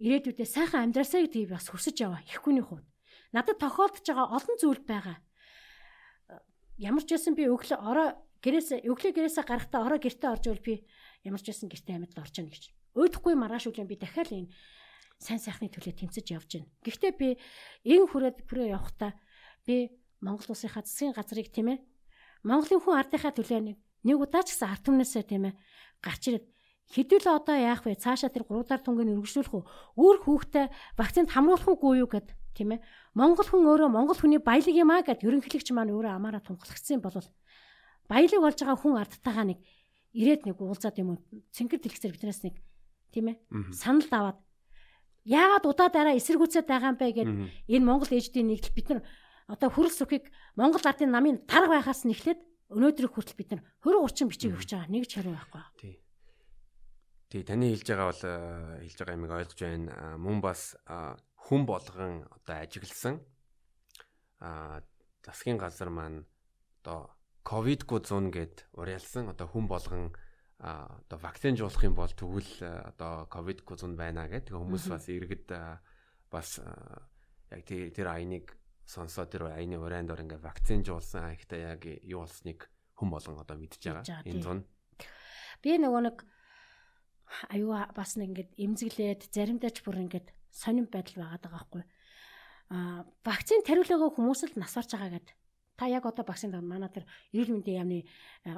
ирээдүйдээ сайхан амьдраасаа гэдгийг бас хүсэж яваа ихэхүүний хувьд. Надад тохиолдож байгаа олон зүйл байгаа. Ямар ч байсан би өглөө ороо гэрээсээ өглөө гэрээсээ гарахтаа ороо гэртээ орж ивэл би ямар ч байсан гэртээ амьд орж ийн гэж. Өөдөхгүй маргааш үгүй би дахиад энэ сайн сайхны төлөө тэмцэж явж байна. Гэхдээ би эн хүрээд бүрээ явахдаа би Монгол улсынхаа засгийн газрыг тийм ээ Монголын хүн ардынхаа төлөө нэг нэг удаа ч гэсэн ард түмнээсээ тийм ээ гарч ирээд хэдүүл одоо яах вэ? Цаашаа тэр гурвдаар түнгийг өргөжлүүлэх үү? Өөр хүүхдээ вакцинд хамруулах уугүй юу гэд тийм ээ. Монгол хүн өөрөө Монгол хүний баялаг юм аа гэд ерөнхийлөгч маань өөрөө амаараа тунхлагдсан бол баялаг болж байгаа хүн ардтайгаа нэг ирээд нэг уулзаад юм уу? Цэнгэр дэлгэцээр биднээс нэг тийм ээ санал даваад яагаад удаа дараа эсэргүүцээд байгаа юм бэ гэд энэ Монгол ээждийн нэгдэл бид нар одоо хөрөл сүхийг Монгол ардын намын тарга байхаас нь эхлээд өнөөдрийг хүртэл бид нар 20 30 бичиг өгч байгаа нэг ч хариу байхгүй. Тий. Тий таны хэлж байгаа бол хэлж байгаа юмыг ойлгож байна. Мөн бас хүн болгон одоо ажигласан а засгийн газар маань одоо ковидгүй 100 гэд уриалсан одоо хүн болгон одоо вакцинжуулах юм бол тэгвэл одоо ковид гүзэн байна гэдэг хүмүүс бас иргэд бас яг тэр тэр айныг сонсоо тэр айны урайнд ор ингээ вакцинжуулсан ихтэй яг юу болсныг хүн болгон одоо мэдж байгаа. Энэ зун би нөгөө нэг аюу бас нэг ингээд эмзэглээд заримдаа ч бүр ингээд сонирн байдал байгаа байхгүй. Аа вакцин тариулаагүй хүмүүс л нас барж байгаа гэдэг. Та яг одоо вакцин манай тэр эрүүл мэндийн яамны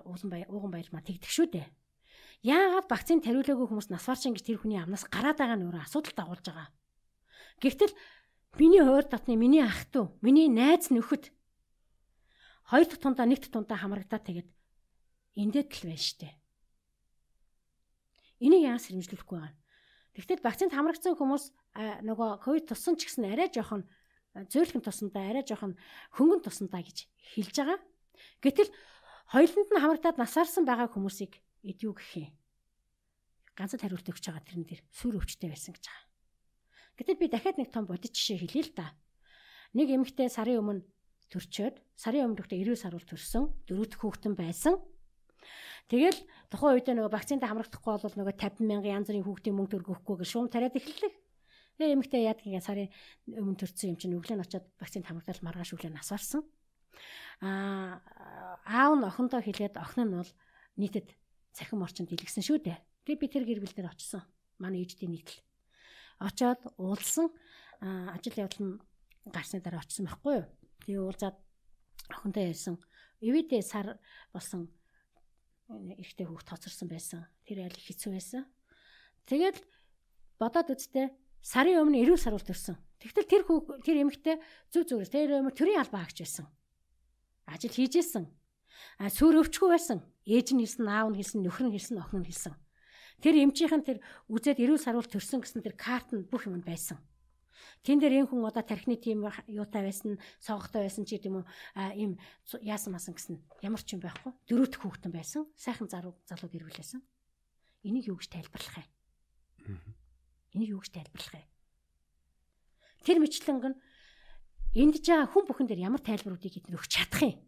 уулан бай ууган баяр маа тэгдэг шүү дээ. Яагаад вакцин тариулаагүй хүмүүс нас барчин гэж тэр хүний амнаас гараад байгаа нь өөрөө асуудал дагуулж байгаа. Гэвтэл миний хойр татны миний ах トゥ миний найз нөхөд хоёр дахь тундаа нэг дахь тундаа хамрагдаад тэгээд эндээ тал байна штэ. Энийг яас сэрэмжлүүлэхгүй байгаа. Тэгвэл вакцинд хамрагдсан хүмүүс нөгөө ковид туссан ч гэсэн арай жоохон зөөлхөн тусандаа арай жоохон хөнгөн тусандаа гэж хэлж байгаа. Гэтэл хоёуланд нь хамрагдаад насаарсан байгаа хүмүүсийг эд юу гэх юм. Ганцад хариулт өгч байгаа тэрэн дээр сүр өвчтэй байсан гэж байгаа. Гэтэл би дахиад нэг том бодит жишээ хэлье л да. Нэг эмэгтэй сарын өмнө төрчөөд сарын өмнө гэхдээ 90 сар бол төрсөн. Дөрөв дэх хүүхдэн байсан. Тэгэл тухайн үед нөгөө вакцинтай хамрагдахгүй бол нөгөө 50 мянган янз бүрийн хүүхдийн мөнгө төргөхгүй гэж шуум тариад эхэллээ. Тэгээ эмэгтэй яадаг ингээ сарын өмнө төрсэн юм чинь өглөө нь очиод вакцинт хамрагдал маргааш өглөө насварсан. Аа аав нь охиндоо хэлээд охин нь бол нийтэд цахим орчинд илгэсэн шүү дээ. Тэгээ би тэр гэр бүл дээр очсон. Манай ээждийн нийтлэл. Очоод уулсан ажил явдал нь гарсны дараа очсон байхгүй юу? Тэгээ уулзаад охинтой ярьсан. Ивэдээ сар болсон эрэгтэй хүүхд тоцорсон байсан. Тэр айл хэцүү байсан. Тэгээд бодоод үзтээ сарын өмнө эрүүл сар төрсөн. Тэгтэл тэр хүүг тэр эмэгтэй зүг зүгээс тэр өмнө төрийн албаа агч байсан. Ажил хийжсэн. А сүр өвчгүй байсан. Ээж нь хэлсэн, аав нь хэлсэн, нөхөр нь хэлсэн, охин нь хэлсэн. Тэр эмчийнхэн тэр үзээд эрүүл саруул төрсөн гэсэн тэр карт нь бүх юм байсан. Тэн дээр энэ хүн одоо тархины тийм юутай байсан, сонгохтой байсан ч гэдэм үү ийм яасан масан гэсэн ямар ч юм байхгүй. Дөрөвт хүүхдэн байсан. Сайхан залуу залуу гэрүүлсэн. Энийг юу гэж тайлбарлах юм? Энийг юу гэж тайлбарлах юм? Тэр мэтлэнг нь энд жаа хүн бүхэн дээр ямар тайлбаруудыг эдгээр өгч чадах юм?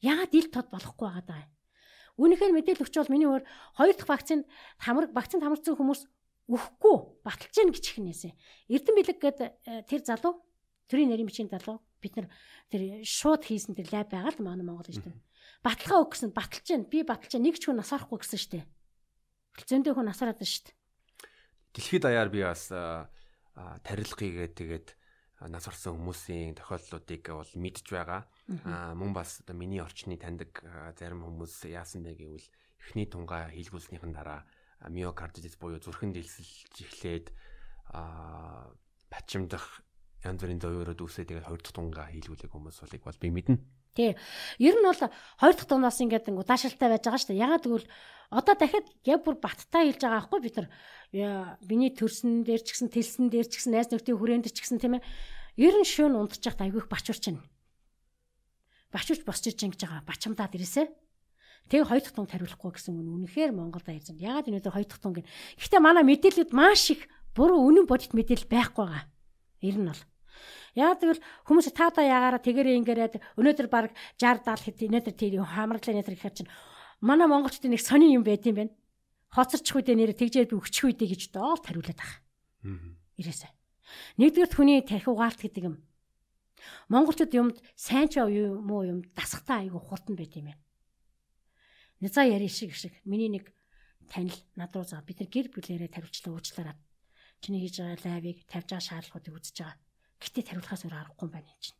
Яагаад ил тод болохгүй байгаа даа? Үүнийхээр мэдээлэл өгч бол миний өөр хоёр дахь вакцинд хамраг вакцинд хамарсан хүмүүс өхгүй баталж гин гэж ихнээсэ. Эрдэн бэлэг гээд э, тэр залуу төрийн нарийн бичгийн залуу бид нар тэр шууд хийсэн тэр лаб байгаа л манай Монгол гэж тийм. Баталгаа өг гэсэн баталж гин би баталж нэг ч хүн насаарахгүй гэсэн штэ. Зөндөө хүн насаараад байна штэ. Дэлхийд даяар би бас тарилгыг тэгээд нас орсон хүмүүсийн тохиолдлуудыг бол мэдж байгаа. Аа мөн бас одоо миний орчны таньдаг зарим хүмүүс яасан бэ гэвэл эхний тунгаа хийлгүүлснийхэн дараа миокардитис буюу зүрхэн дэлсэлж эхлээд а бачимдах янз бүрийн зовёроод үсээ тэгээд хоёр дахь тунгаа хийлгүүлэх хүмүүс болыг бол би мэднэ. Тий. Ер нь бол хоёр дахь тунгаас ингээд удаашралтай байж байгаа шүү дээ. Ягаад гэвэл одоо дахиад яг бүр баттай хэлж байгаа аахгүй бид нар миний төрсөн дээр ч гэсэн тэлсэн дээр ч гэсэн найз нөхдийн хүрээнд ч гэсэн тийм ээ. Ер нь шүүн унтчих айгүйх бачурч байна. Бачурч босч иж ингэж байгаа. Бачамдаад ирээсэ. Тэг хоёр дахь тунг хариулахгүй гэсэн үн үнэхээр Монголд ярьсан. Ягаад энэ өдөр хоёр дахь тунг гин. Гэхдээ манай мэдээлэлд маш их буруу үнэн бодит мэдээлэл байхгүй байгаа. Ер нь бол. Яагаад гэвэл хүмүүс таада ягаараа тэгэрээ ингэрээд өнөөдөр баг 60 70 хэд өнөөдөр тэр хамраглаа нэтэр гэхээр чинь манай монголчуудын нэг сони юм байт юм байна. Хоцорчих үедээ нэр тэгжээд өгчих үедээ гэж доол тариулаад байгаа. Ирээсэ. Нэгдүгээр хүний тархи угаалт гэдэг юм. Монголчууд юмд сайн ч юм уу юм дасахтаа айгу хурдан байт юм байна. Нязаа яри шиг шиг миний нэг танил над руу заа бид нар гэр бүлээрээ тавьчлаа уучлаарай. Чиний хийж байгаа лайвыг тавьж байгаа шаардлагуудыг үзэж байгаа. Гэтэ тариулахаас өөр аргагүй юм байна чинь.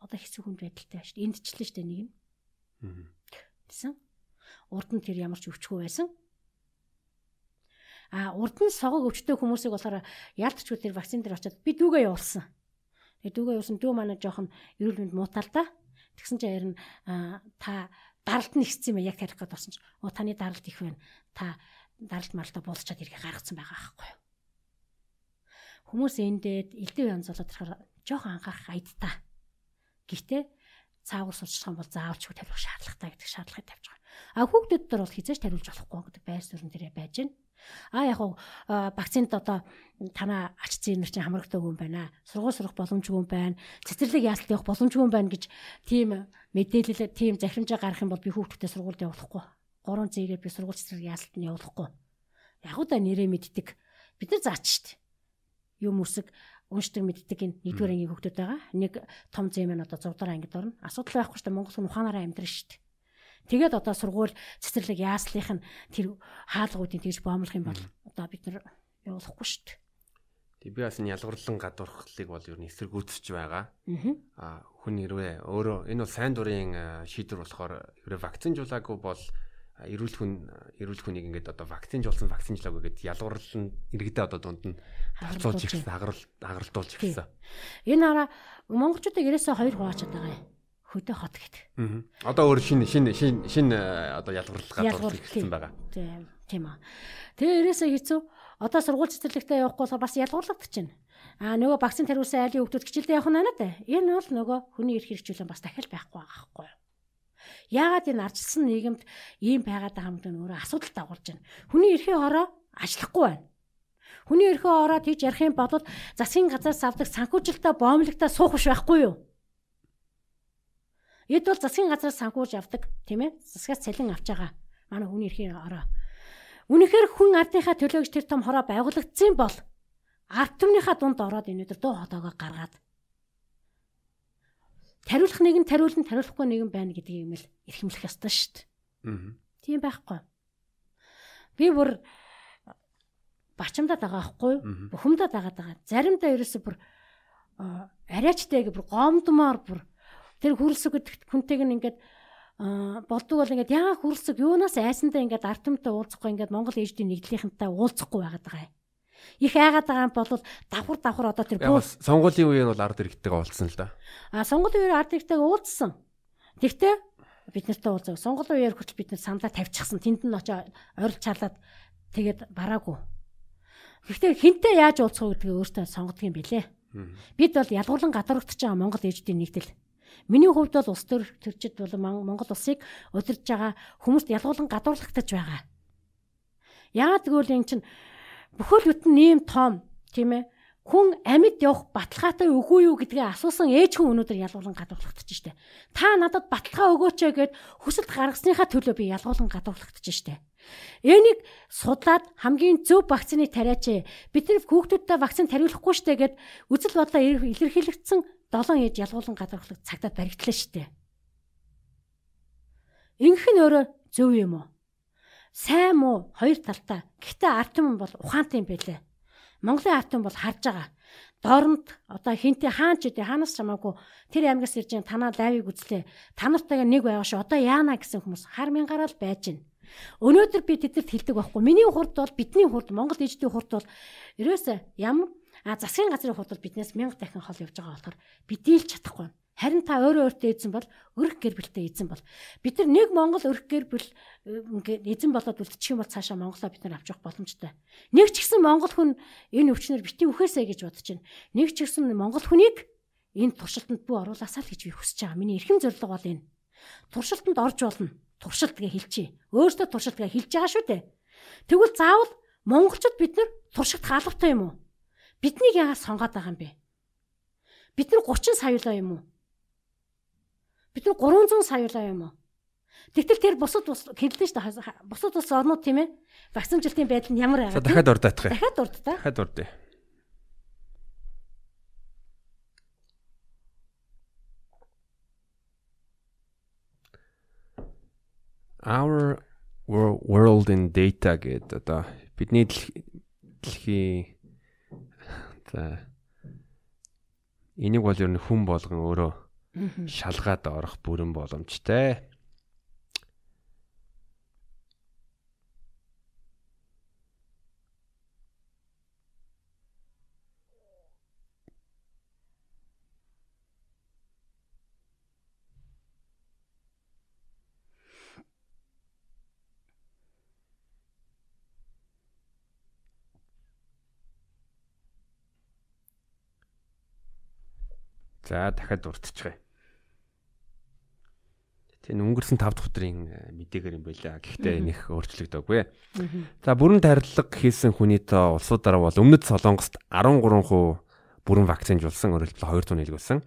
Одоо хэцүү хүнд байдалтай шүү дээ. Энд ч л шүү дээ нэг нь. Аа. Тэсэн. Урд нь тэр ямар ч өвчгүй байсан. А урд нь согог өвчтөй хүмүүсийг болохоор яалтчгүй тэр вакцин дээр очиод би дүүгээ явуулсан. Тэгээ дүүгээ явуулсан дүү манай жоохон эрүүл мэнд муутал та. Тэгсэн чинь харин та даралт нь ихсэн юм яг тарих гээд болсон чинь оо таны даралт их байна. Та даралт мартаа буулчаад ирэх гаргацсан байгаа аахгүй юу. Хүмүүс эндээд элдв янз болоод тэрхээр жоохон анхаарах айдтаа. Гэхдээ цаагаар юм бол заавалч хөө тавих шаардлагатай гэдэг шаардлагыг тавьж байгаа. А хүүхдүүд дээр бол хизээч тариулж болохгүй гэдэг байр суурин дээр байж байна. А яг хуу вакцинд одоо танаа ач зээнэр чинь хамрагдаагүй юм байна. Сургууль сурах боломжгүй юм байна. Цэцэрлэг яалтад явах боломжгүй юм байна гэж тийм мэдээлэл тийм захирамжаа гаргах юм бол би хүүхдүүдээ сургуульд явуулахгүй. 3 зэрэг би сургууль цэцэрлэг яалтад нь явуулахгүй. Яг уу да нэрээ мэддэг. Бид нар заач штт. Юм үсэг уншдаг мэддэг энэ нэгдүгээр ангийн хүүхдүүд байгаа. Нэг том зэм нь одоо 6 дугаар ангид орно. Асуудал байхгүй шүү дээ. Монгол хүн ухаанаараа амьдрын шүү дээ. Тэгээд одоо сургууль цэцэрлэг яаслынх нь тэр хаалгуудыг тэгж боомлох юм бол одоо бид нар явуулахгүй шүү дээ. Тэг би бас энэ ялгуурлан гадуурхлыг бол ер нь эсэргүүцэж байгаа. Аа хүн хэрвээ өөрөө энэ бол сайн дурын шийдвэр болохоор хэрвээ вакцинжуулаагүй бол эрүүл хүн эрүүл хүнийг ингээд одоо вакцинжуулсан вакцинжлаагүй гэдээ ялгуурлан иргэдээ одоо дунд нь хавцуулж ирсэн агарал агаралдуулж ирсэн. Энэ хараа монголчуудыг ерөөсөө хоёр хуваачаад байгаа юм. Хөдөө хот гэдэг. Аа. Одоо өөр шинэ шинэ шинэ шинэ одоо ялгуурлал гадуурлал ихсэн байгаа. Тийм тийм аа. Тэгээ ерөөсөө хэцүү одоо сургууль цэцэрлэгтээ явахгүй бол бас ялгуурлагдчихэв. А нөгөө вакцин тариулсан айлын хүмүүс хичээлдээ явах нь надад. Энэ бол нөгөө хүний эрх хэрэгжүүлэн бас дахиад байхгүй байгаа байхгүй юу? Яагаад энэ ардчилсан нийгэмд ийм байгаад байгаа юм бэ өөрөө асуудал дагуулж байна. Хүний эрхийн хороо ажиллахгүй байна. Хүний эрхийн хороо тийж ярих юм бол засгийн газраас авдаг санхүүжилтөй боомлогтой суух биш байхгүй юу? Эд бол засгийн газраас санхүүж авдаг тийм ээ? Засгаас цалин авч байгаа. Манай хүний эрхийн хороо Үнэхээр хүн ардынхаа төлөө гэж тэр том хороо байгуулагдсан бол ард түмнийхээ дунд ороод энэ өдөр дуу хоолойгоо гаргаад тариулах нэг нь тариулна тариулахгүй нэг нь байна гэдгийг юм л эрхэмлэх ёстой шүү дээ. Аа. Тийм байхгүй. Би бүр бачамдаа байгаа байхгүй бухимдаа дагаад байгаа. Заримдаа ерөөсө бүр арайчтай бүр гомдмоор бүр тэр хүрэлсэг гэдэгт хүнтэйг нь ингээд болдог бол ингээд яга хүрэлцэг юунаас айсандаа ингээд артамтай уулзахгүй ингээд Монгол ээждийн нэгдлийнхэнтэй уулзахгүй байгаад байгаа юм. Их айгаад байгаа юм бол давхар давхар одоо тэр бүх сонгуулийн үеэр бол ард иргэдтэйгээ уулзсан л да. А сонгуулийн үеэр ард иргэдтэйгээ уулзсан. Тэгтээ бид нартай уулзав. Сонгуулийн үеэр хүртэл бид нар самлаа тавьчихсан. Тэнд нь очоо ойрлж чарлаад тэгээд бараагүй. Гэхдээ хинтээ яаж уулзах вэ гэдгийг өөртөө сонгодог юм билэ. Бид бол ялгуурлан гадуурхаж байгаа Монгол ээждийн нэгдэл Миний хувьд бол улс төр төрчид бол Монгол улсыг удирдах байгаа хүмүүст ялгуулан гадуурлагдаж байгаа. Яагаад гэвэл эн чинь бүхэл бүтэн ийм том тийм ээ хүн амьд явах баталгаатай өгөө юу гэдгээ асуусан ээж хүн өнөөдөр ялгуулан гадуурлагдаж штэ. Та надад баталгаа өгөөч гэд хүсэлт гаргасныхаа төлөө би ялгуулан гадуурлагдаж штэ. Энийг судлаад хамгийн зөв вакцины тариач бид нар хүүхдүүдтэй вакцин тариулахгүй штэ гэд үзэл бодлоо илэрхийлэгдсэн 7 ээж ялгуулан гадархлаг цагтаа баригдлаа штэ. Ингэх нь өөрөө зөв юм уу? Сайн муу хоёр талтай. Гэхдээ арт юм бол ухаантай юм байлээ. Монголын арт юм бол харж байгаа. Дооронд одоо хинтээ хаан ч үдэ хаанаас чамаагүй тэр аймагаас ирж байгаа танаа лайвыг үзлээ. Та нартайгаа нэг байгаа шүү. Одоо яана гэсэн хүмүүс хар мянгараа л байж гин. Өнөөдөр би тэднэрт хэлдэг байхгүй. Миний хурд бол бидний хурд Монгол дэждийн хурд бол ерөөсөө ямар А засгийн газрын хувьд бол биднээс 1000 дахин хол явж байгаа болохоор бид дийлж чадахгүй. Харин та өөрөө өөртөө эзэн бол өрх гэр бүлтэй эзэн бол бид нар нэг Монгол өрх гэр бүл э, ингээд эзэн болоод үлдчих юм бол цаашаа Монголоо бид нар авч явах боломжтой. Нэг ч гэсэн Монгол хүн энэ өвчнөр бити үхээсэй гэж бодож байна. Нэг ч гэсэн Монгол хүнийг энэ туршилтанд бүү оруулаасаа л гэж би хүсэж байгаа. Миний эрхэм зорилго бол энэ. Туршилтанд орж болно. Туршилт гээ хэлчихье. Өөртөө туршилт гээ хэлж байгаа шүү дээ. Тэгвэл заавал монголчууд бид нар туршигдах албатай юм уу? Биднийг яагаад сонгоод байгаа юм бэ? Бид нар 30 саяулаа юм уу? Бид нар 300 саяулаа юм уу? Тэгтэл тэр бусад бус хэллээ шүү дээ. Бусад бус орнууд тийм ээ. Вакцинжилтын байдал нь ямар байгаа? Дахиад урдаах юм. Дахиад урд та. Дахиад урдъя. Our world in data гэдэг одоо бидний дэлхийн За. Энийг бол ер нь хүн болгон өөрөө шалгаад орох бүрэн боломжтой. За дахиад уртчихъя. Тэгээ өнгөрсөн 5 дахь өдрийн э, мэдээгээр юм байлаа. Гэхдээ энийх өөрчлөгдөөгүй. За бүрэн тарилга хийсэн хүний тоо улсуудаараа бол өмнөд Солонгост 13% бүрэн вакцинжуулсан, өөрөлдөл 2 тонн илгүүлсэн.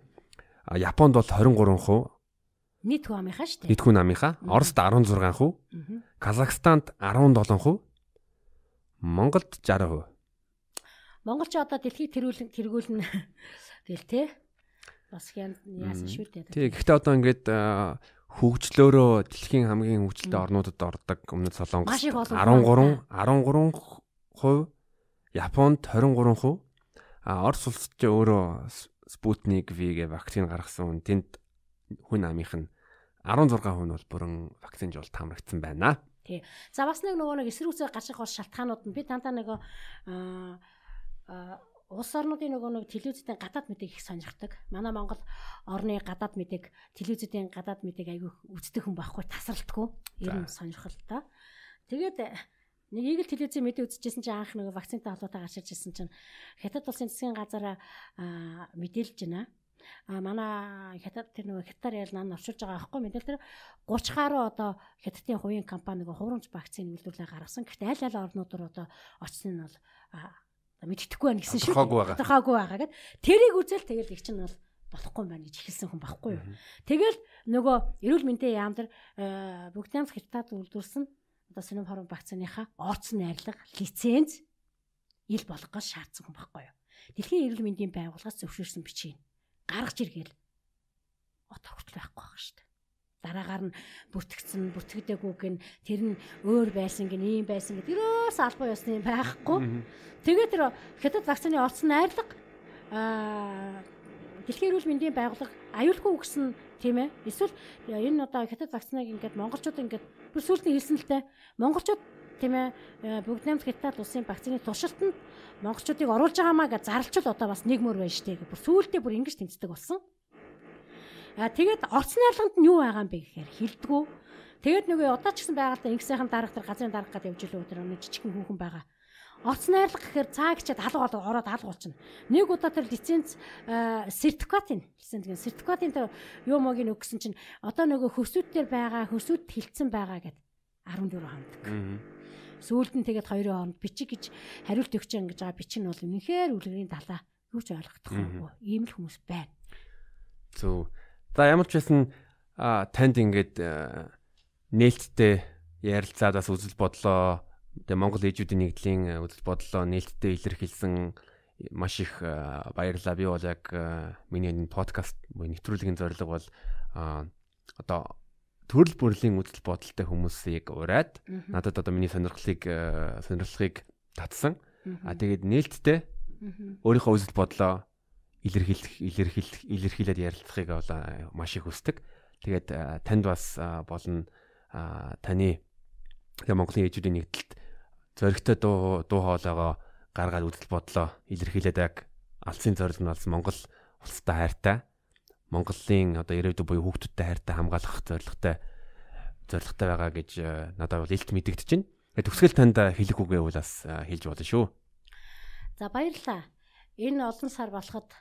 А Японд бол 23%. Нийт хүн амынхаа шүү дээ. Нийт хүн амынхаа. Оросд 16%. Казахстанд 17%. Монголд 60%. Монгол ч одоо дэлхийг тэргүүлэн тэргүүлнэ. Тэгэл тээ бас яасан шүү дээ. Тий, гэхдээ одоо ингээд хөгжлөөрөө дэлхийн хамгийн хөгжилтэй орнуудад ордог өмнөд Солонгос 13 13%, Японд 23%, А Орос улс ч өөрөө Спутник V-гээ вакцин гаргасан. Тэнд хүн амынх нь 16 хүн бол бүрэн вакцинжуулалт хамрагдсан байна. Тий. За бас нэг нөгөө нэг эсрэг үсэг гарчих бол шалтгаанууд нь би дандаа нөгөө аа улс орнуудын нөгөө нэг телевизүүдийн гадаад мэдээг их сонирхдаг. Манай Монгол орны гадаад мэдээг телевизүүдийн гадаад мэдээг айгүй үздэг хүн байхгүй тасралтгүй. Ер нь сонирхол та. Тэгээд нэг игэл телевизийн мэдээ үзчихсэн чинь анх нөгөө вакцинтай холбоотой гарч ирсэн чинь хятад улсын засгийн газараа мэдээлж байна а манай хятад тэр нөгөө хятаар ял нан оршуулж байгаа аахгүй мэдээ тэр 30 гаруй одоо хятадын хувийн компани нөгөө хуурамч вакцины үйлдвэрлэлээ гаргасан. Гэхдээ аль аль орнууд руу одоо очсон нь бол мэддэхгүй байна гэсэн шүү. Тодорхойгүй байгаа гэд тэрийг үзэл тэгэл их чинь бол болохгүй байна гэж ихэлсэн хүн байхгүй юу. Тэгэл нөгөө эрүүл мэндийн яам дээр бүгд хятад үйлдвэрсэн одоо синем хорон вакциныхаа орцсон найрлага лиценз ил болгохоос шаардсан хүн байхгүй юу. Дэлхийн эрүүл мэндийн байгууллагаас зөвшөөрсөн бичиг гаргаж иргээл одоо хүртэл байхгүй байгаа шүү дээ. Дараагаар нь бүртгэгдсэн, бүртгэдэггүй гэн тэр нь өөр байсан гэн ийм байсан гэдэг ерөөс албан ёсны байхгүй. Тэгээд тэр хятад вакцины орцсон найрлага аа Дэлхийн эрүүл мэндийн байгууллага аюулгүй өгсөн тийм ээ. Эсвэл энэ одоо хятад вакциныг ингээд монголчууд ингээд бүр сүүлдээ хэлсэн л дээ. Монголчууд тийм ээ бүгд нэмт хятад улсын вакцины туршилтанд монголчуудыг оруулж байгаамаа гэж зарлчил одоо бас нэг мөр байна штэ. Бүр сүүлдээ бүр ингэж тэмцдэг болсон. А тэгээд орц найрлаганд нь юу байгаа юм бэ гэхээр хилдэггүй. Тэгээд нөгөө одоо ч гэсэн байгальтай ингэсийнхэн дарга тэр газрын дарга гэдэг явж илүү тэр нэг жижигхэн хүүхэн байгаа. Орц найрлага гэхээр цаа гिचэд алга болоод ороод алга болчихно. Нэг удаа тэр лиценз сертификатын лиценз гэн сертификатын тэр юу могийг өгсөн чинь одоо нөгөө хөвсүүдтэр байгаа хөвсүүд хилцсэн байгаа гэд 14 хоног сүүлд нь тэгээд хоёрын хооронд бичиг гэж хариулт өгч ингэж байгаа бичиг нь бол үнэхээр үлгэрийн далаа юу ч ойлгохдохгүй. Ийм л хүмүүс байна. Зөв. За ямар ч байсан танд ингээд нээлттэй ярилцаад бас үзэл бодлоо. Тэгээ Монгол ээжүүдийн нэгдлийн үзэл бодлоо нээлттэй илэрхийлсэн маш их баярлалаа. Би бол яг миний энэ подкаст нэвтрүүлгийн зорилго бол одоо төрөл бүрлийн үзэл бодолтой хүмүүсийг ураад надад одоо миний сонирхлыг сонирхлыг татсан. А тэгээд нээлттэй өөрийнхөө үзэл бодлоо илэрхийлэх илэрхийлэх илэрхийлээд ярилцахыг бол э, маш их хүсдэг. Тэгээд э, танд бас болно таны Монголын ээжүүдийн нэгдэлт зөрөгтэй дуу дуу хоолойгоо гаргаад үзэл бодлоо илэрхийлээд яг алсын зорилго нь болсон Монгол улстай хайртай Монголын одоо ирээдүйн буюу хүүхдүүдтэй хайртай хамгаалах зорилготой зорилготой байгаа гэж э, надад бол илт мэдэгдэж байна. Тэгээд төгсгөл танд хэлэх үгээ бол бас э, хэлж болно шүү. За баярлалаа. Энэ олон сар болоход э,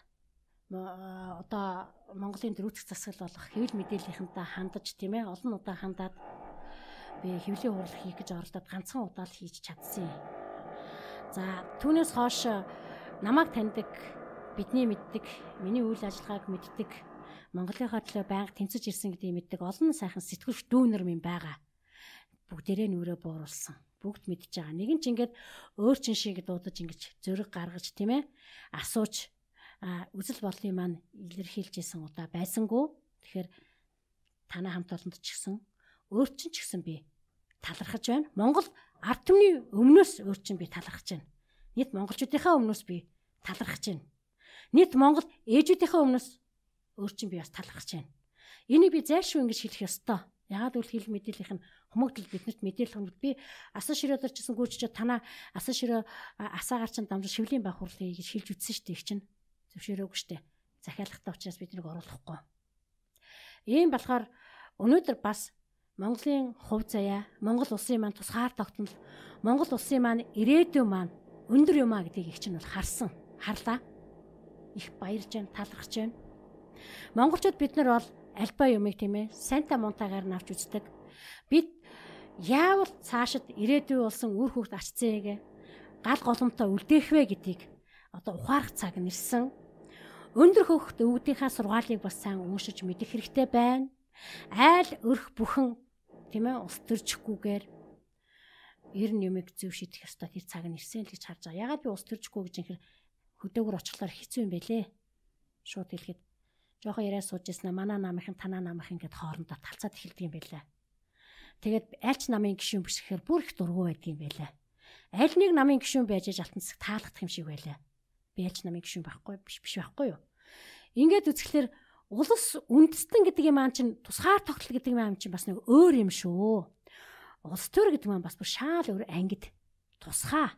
одоо Монголын дөрөвдөг засаг болох хэвлэл мэдээллийнхэнтэй хандаж тийм ээ олон удаа хандаад би хэвлэлийн хурал хийх гэж оролдоод ганцхан удаа л хийж чадсан. За түүнээс хойш намайг таньдаг бидний мэддэг миний үйл ажиллагааг мэддэг Монголынхаа төлөө байнга тэмцэж ирсэн гэдгийг мэддэг олон сайхан сэтгүүлч дүүнер минь байгаа. Бүгдээрээ нүрээ бууруулсан. Бүгд мэдж байгаа. Нэг нь ч ингээд өөр чин шиг дуудаж ингэж зөрөг гаргаж тийм ээ асууж үзэл бодлын маань илэрхийлжсэн удаа байсангүй. Тэгэхээр танай хамт олонд ч гэсэн өөр чин ч гэсэн би талархаж байна. Монгол ард түмний өмнөөс өөр чин би талархаж байна. Нийт монголчуудынхаа өмнөөс би талархаж байна. Нийт монгол ээжүүдийнхээ өмнөөс өөр чинь би бас талархаж байна. Энийг би зайлшгүй ингэж хэлэх ёстой. Ягаад гэвэл хэл мэдээллийнх нь хүмүүстэл биднэрт мэдээлэх юм би асан ширээдэр чсэн гүйчж танаа асан ширээ асаагаар чинь дамжиж шивлийн байх хурлыг гэж хэлж үтсэн шүү дээ их чинь. Зөвшөөрөөгүй дээ. Захиалгатай учраас бид нэг оруулахгүй. Ийм болохоор өнөөдөр бас Монголын хувь заяа, Монгол улсын маань тусгаар тогтнол, Монгол улсын маань ирээдүйн маань өндөр юм а гэдгийг их чинь бол харсан. Харлаа. Их баярж байна, талархаж байна. Монголчууд бид нар бол альба юмыг тийм ээ санта монтагаар нь авч үздэг. Бид яавал цаашид ирээдүй болсон үр хөвгт ачцээгээ гал голомтой үлдээх вэ гэдгийг одоо ухаарах цаг нэрсэн. Өндөр хөвгт өвгдийнхаа сургаалыг бас сайн уншиж мэдэх хэрэгтэй байна. Айл өрх бүхэн тийм ээ ус төрчихгүйгээр ер нь юмыг зөв шийдэх ёстой тэр цаг нь ирсэн л гэж харж байгаа. Ягаад би ус төрчихгүй гэж юм хэр хөдөөгөр очихлоор хэцүү юм бэлээ. Шууд хэлэхэд жоохон яриа сууж ирсэн манай намынхан танаа намынхан гэд хоорондоо талцаад эхэлдэг юм байлаа. Тэгээд альч намын гişүүн биш гэхээр бүр их дургу байдаг юм байлаа. Аль нэг намын гişүүн байж алтан цэцэг таалагдах юм шиг байлаа. Би ялч намын гишүүн байхгүй биш биш байхгүй юу? Ингээд үзэхлээр улс үндэстэн гэдэг юм аа чинь тусгаар тогтол гэдэг юм аа чинь бас нэг өөр юм шүү. Улс төр гэдэг маань бас бүр шаал өөр ангид тусгаа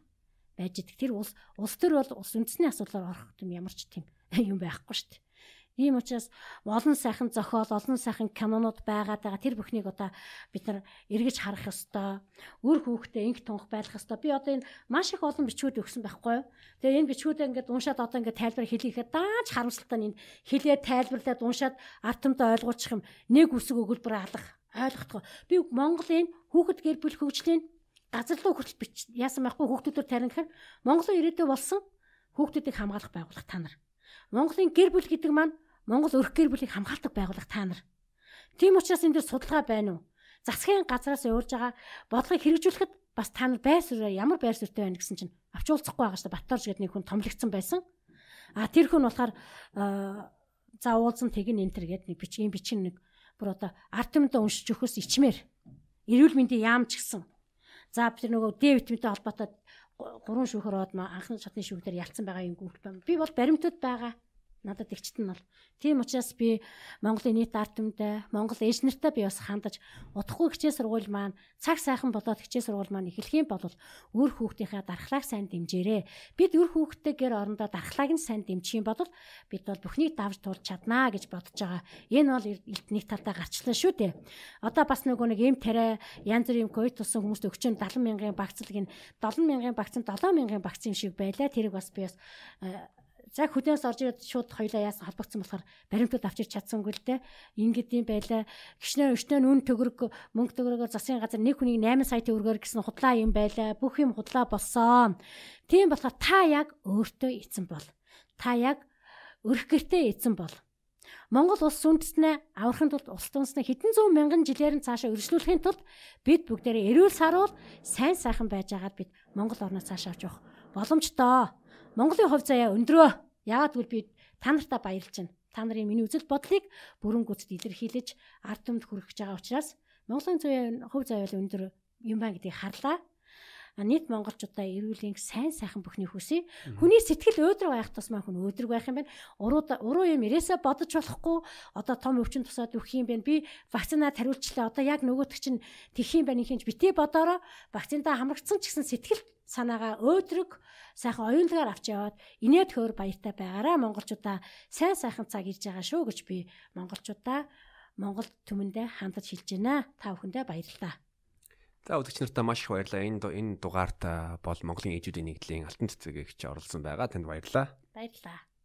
байж идэг. Тэр улс улс төр бол улс үндэсний асуудлаар орох юм ямар ч тийм юм байхгүй шүү дээ. Ийм учраас олон сайхан зохиол, олон сайхан кинонууд байгаад байгаа. Тэр бүхнийг одоо бид нар эргэж харах ёстой. Үр хүүхдээ инг тунх байлгах ёстой. Би одоо энэ маш их олон бичгүүд өгсөн байхгүй юу? Тэгээ энэ бичгүүдээ ингээд уншаад одоо ингээд тайлбар хэлийхэд дааж харамсалтай нь хэлээ тайлбарлаад уншаад ард түмтэй ойлгуулчих юм. Нэг үсэг өгүүлбэр алах ойлгохгүй. Би Монголын хүүхэд гэр бүл хөгжлийн газар руу хүртэл бич яасан байхгүй хүүхдүүдээр тарин гэхээр Монголын ирээдүй болсон хүүхдүүдийг хамгаалах байгууллага та нар. Монголын гэр бүл гэдэг маань Монгол өрх гэр бүлийг хамгаалдаг байгууллага та нар. Тийм учраас энэ дээр судалгаа байна уу? Засгийн газраас явуулж байгаа бодлогыг хэрэгжүүлэхэд бас та нар байр суурь ямар байр суурьтай байна гэсэн чинь авч уулзахгүй байгаа шүү дээ. Батторж гэдэг нэг хүн томлогдсон байсан. А тэр хүн болохоор за уулзсан тэгин энтер гэдэг нэг бичгийн бичин нэг бүр одоо арт юмдаа уншиж өгөхөөс ичмээр эрүүл мэндийн яамч гисэн. За бид нөгөө Д витаминтай холбоотой гурван шүүхөр од анхны шатны шүүхээр ялцсан байгаа юм гүрт байна. Би бол баримтууд байгаа надад игчт нь бол тийм учраас би Монголын нийт ард түмтэй Монгол ээж нартай би бас хандаж удахгүй хичээл сургууль маань цаг сайхан болоод хичээл сургууль маань эхлэх юм бол өөр хүүхдийнхээ дархлааг сайн дэмжээрэй. Бид өөр хүүхдтэйгээр орондоо дархлааг нь сайн дэмжих юм бол бид бол бүхнийг давж туулж чаднаа гэж бодож байгаа. Энэ бол нэг талдаа гарчлаа шүү дээ. Одоо бас нөгөө нэг эм тариа янз бүрийн ковид тусан хүмүүст өгчөн 70 мянган багцлаг энэ 70 мянган багцсан 7 мянган юм шиг байлаа. Тэрийг бас би бас За хөдөөс орж ирээд шууд хоёлаа яасан холбогдсон болохоор баримтууд авчирч чадсангүй л дээ. Ингээд юм байлаа. Гişнээ өшнөө үн төгрөг мөнгө төгрөгөөр засгийн газар нэг хүнийг 8 сая төгрөгөөр гэсэн худлаа юм байлаа. Бүх юм худлаа болсон. Тийм болохоор та яг өөртөө эзэн бол. Та яг өрх гэртээ эзэн бол. Монгол улс үндэснээ аврахын тулд улс үндэснээ хэдэн зуун мянган жилээр нь цаашаа өргөжлүүлэхийн тулд бид бүгдээрээ эрүүл саруул сайн сайхан байж байгаад бид Монгол орноос цаашаа авч явах боломжтой. Монголын хувь заяа өндрөө. Яагаад гэвэл би та нартаа баярлж байна. Та нарын миний үзэл бодлыг бүрэн гүйцэд илэрхийлж ард түмэд хүргэж байгаа учраас Монголын хувь заяа өндөр юм байна гэдгийг харлаа нийт монголчуудаа эрүүлийн сайн сайхан бүхний хүсье. Хүний сэтгэл өөдрөг байх тусмаа хүн өөдрөг байх юм байна. Уруу уруу юм ирээсээ бодож болохгүй одоо том өвчин тусаад өгөх юм байна. Би вакцинад хариулчлаа. Одоо яг нөгөөтг чинь тэх юм байна хинж битээ бодороо вакциндаа хамрагдсан ч гэсэн сэтгэл санаагаа өөдрөг сайхан оюунлагаар авч яваад инээд хөөр баяртай байгаараа монголчуудаа сайн сайхан цаг ирж байгаа шүү гэж би монголчуудаа Монгол түмэндээ хандаж хэлж байна. Та бүхэндээ баярлалаа. За үзэгч нартаа маш их баярлалаа. Энэ энэ дугаарт бол Монголын ээжүүдийн нэгдлийн алтан цэцэг гэгч оролцсон байгаа. Танд баярлалаа. Баярлалаа.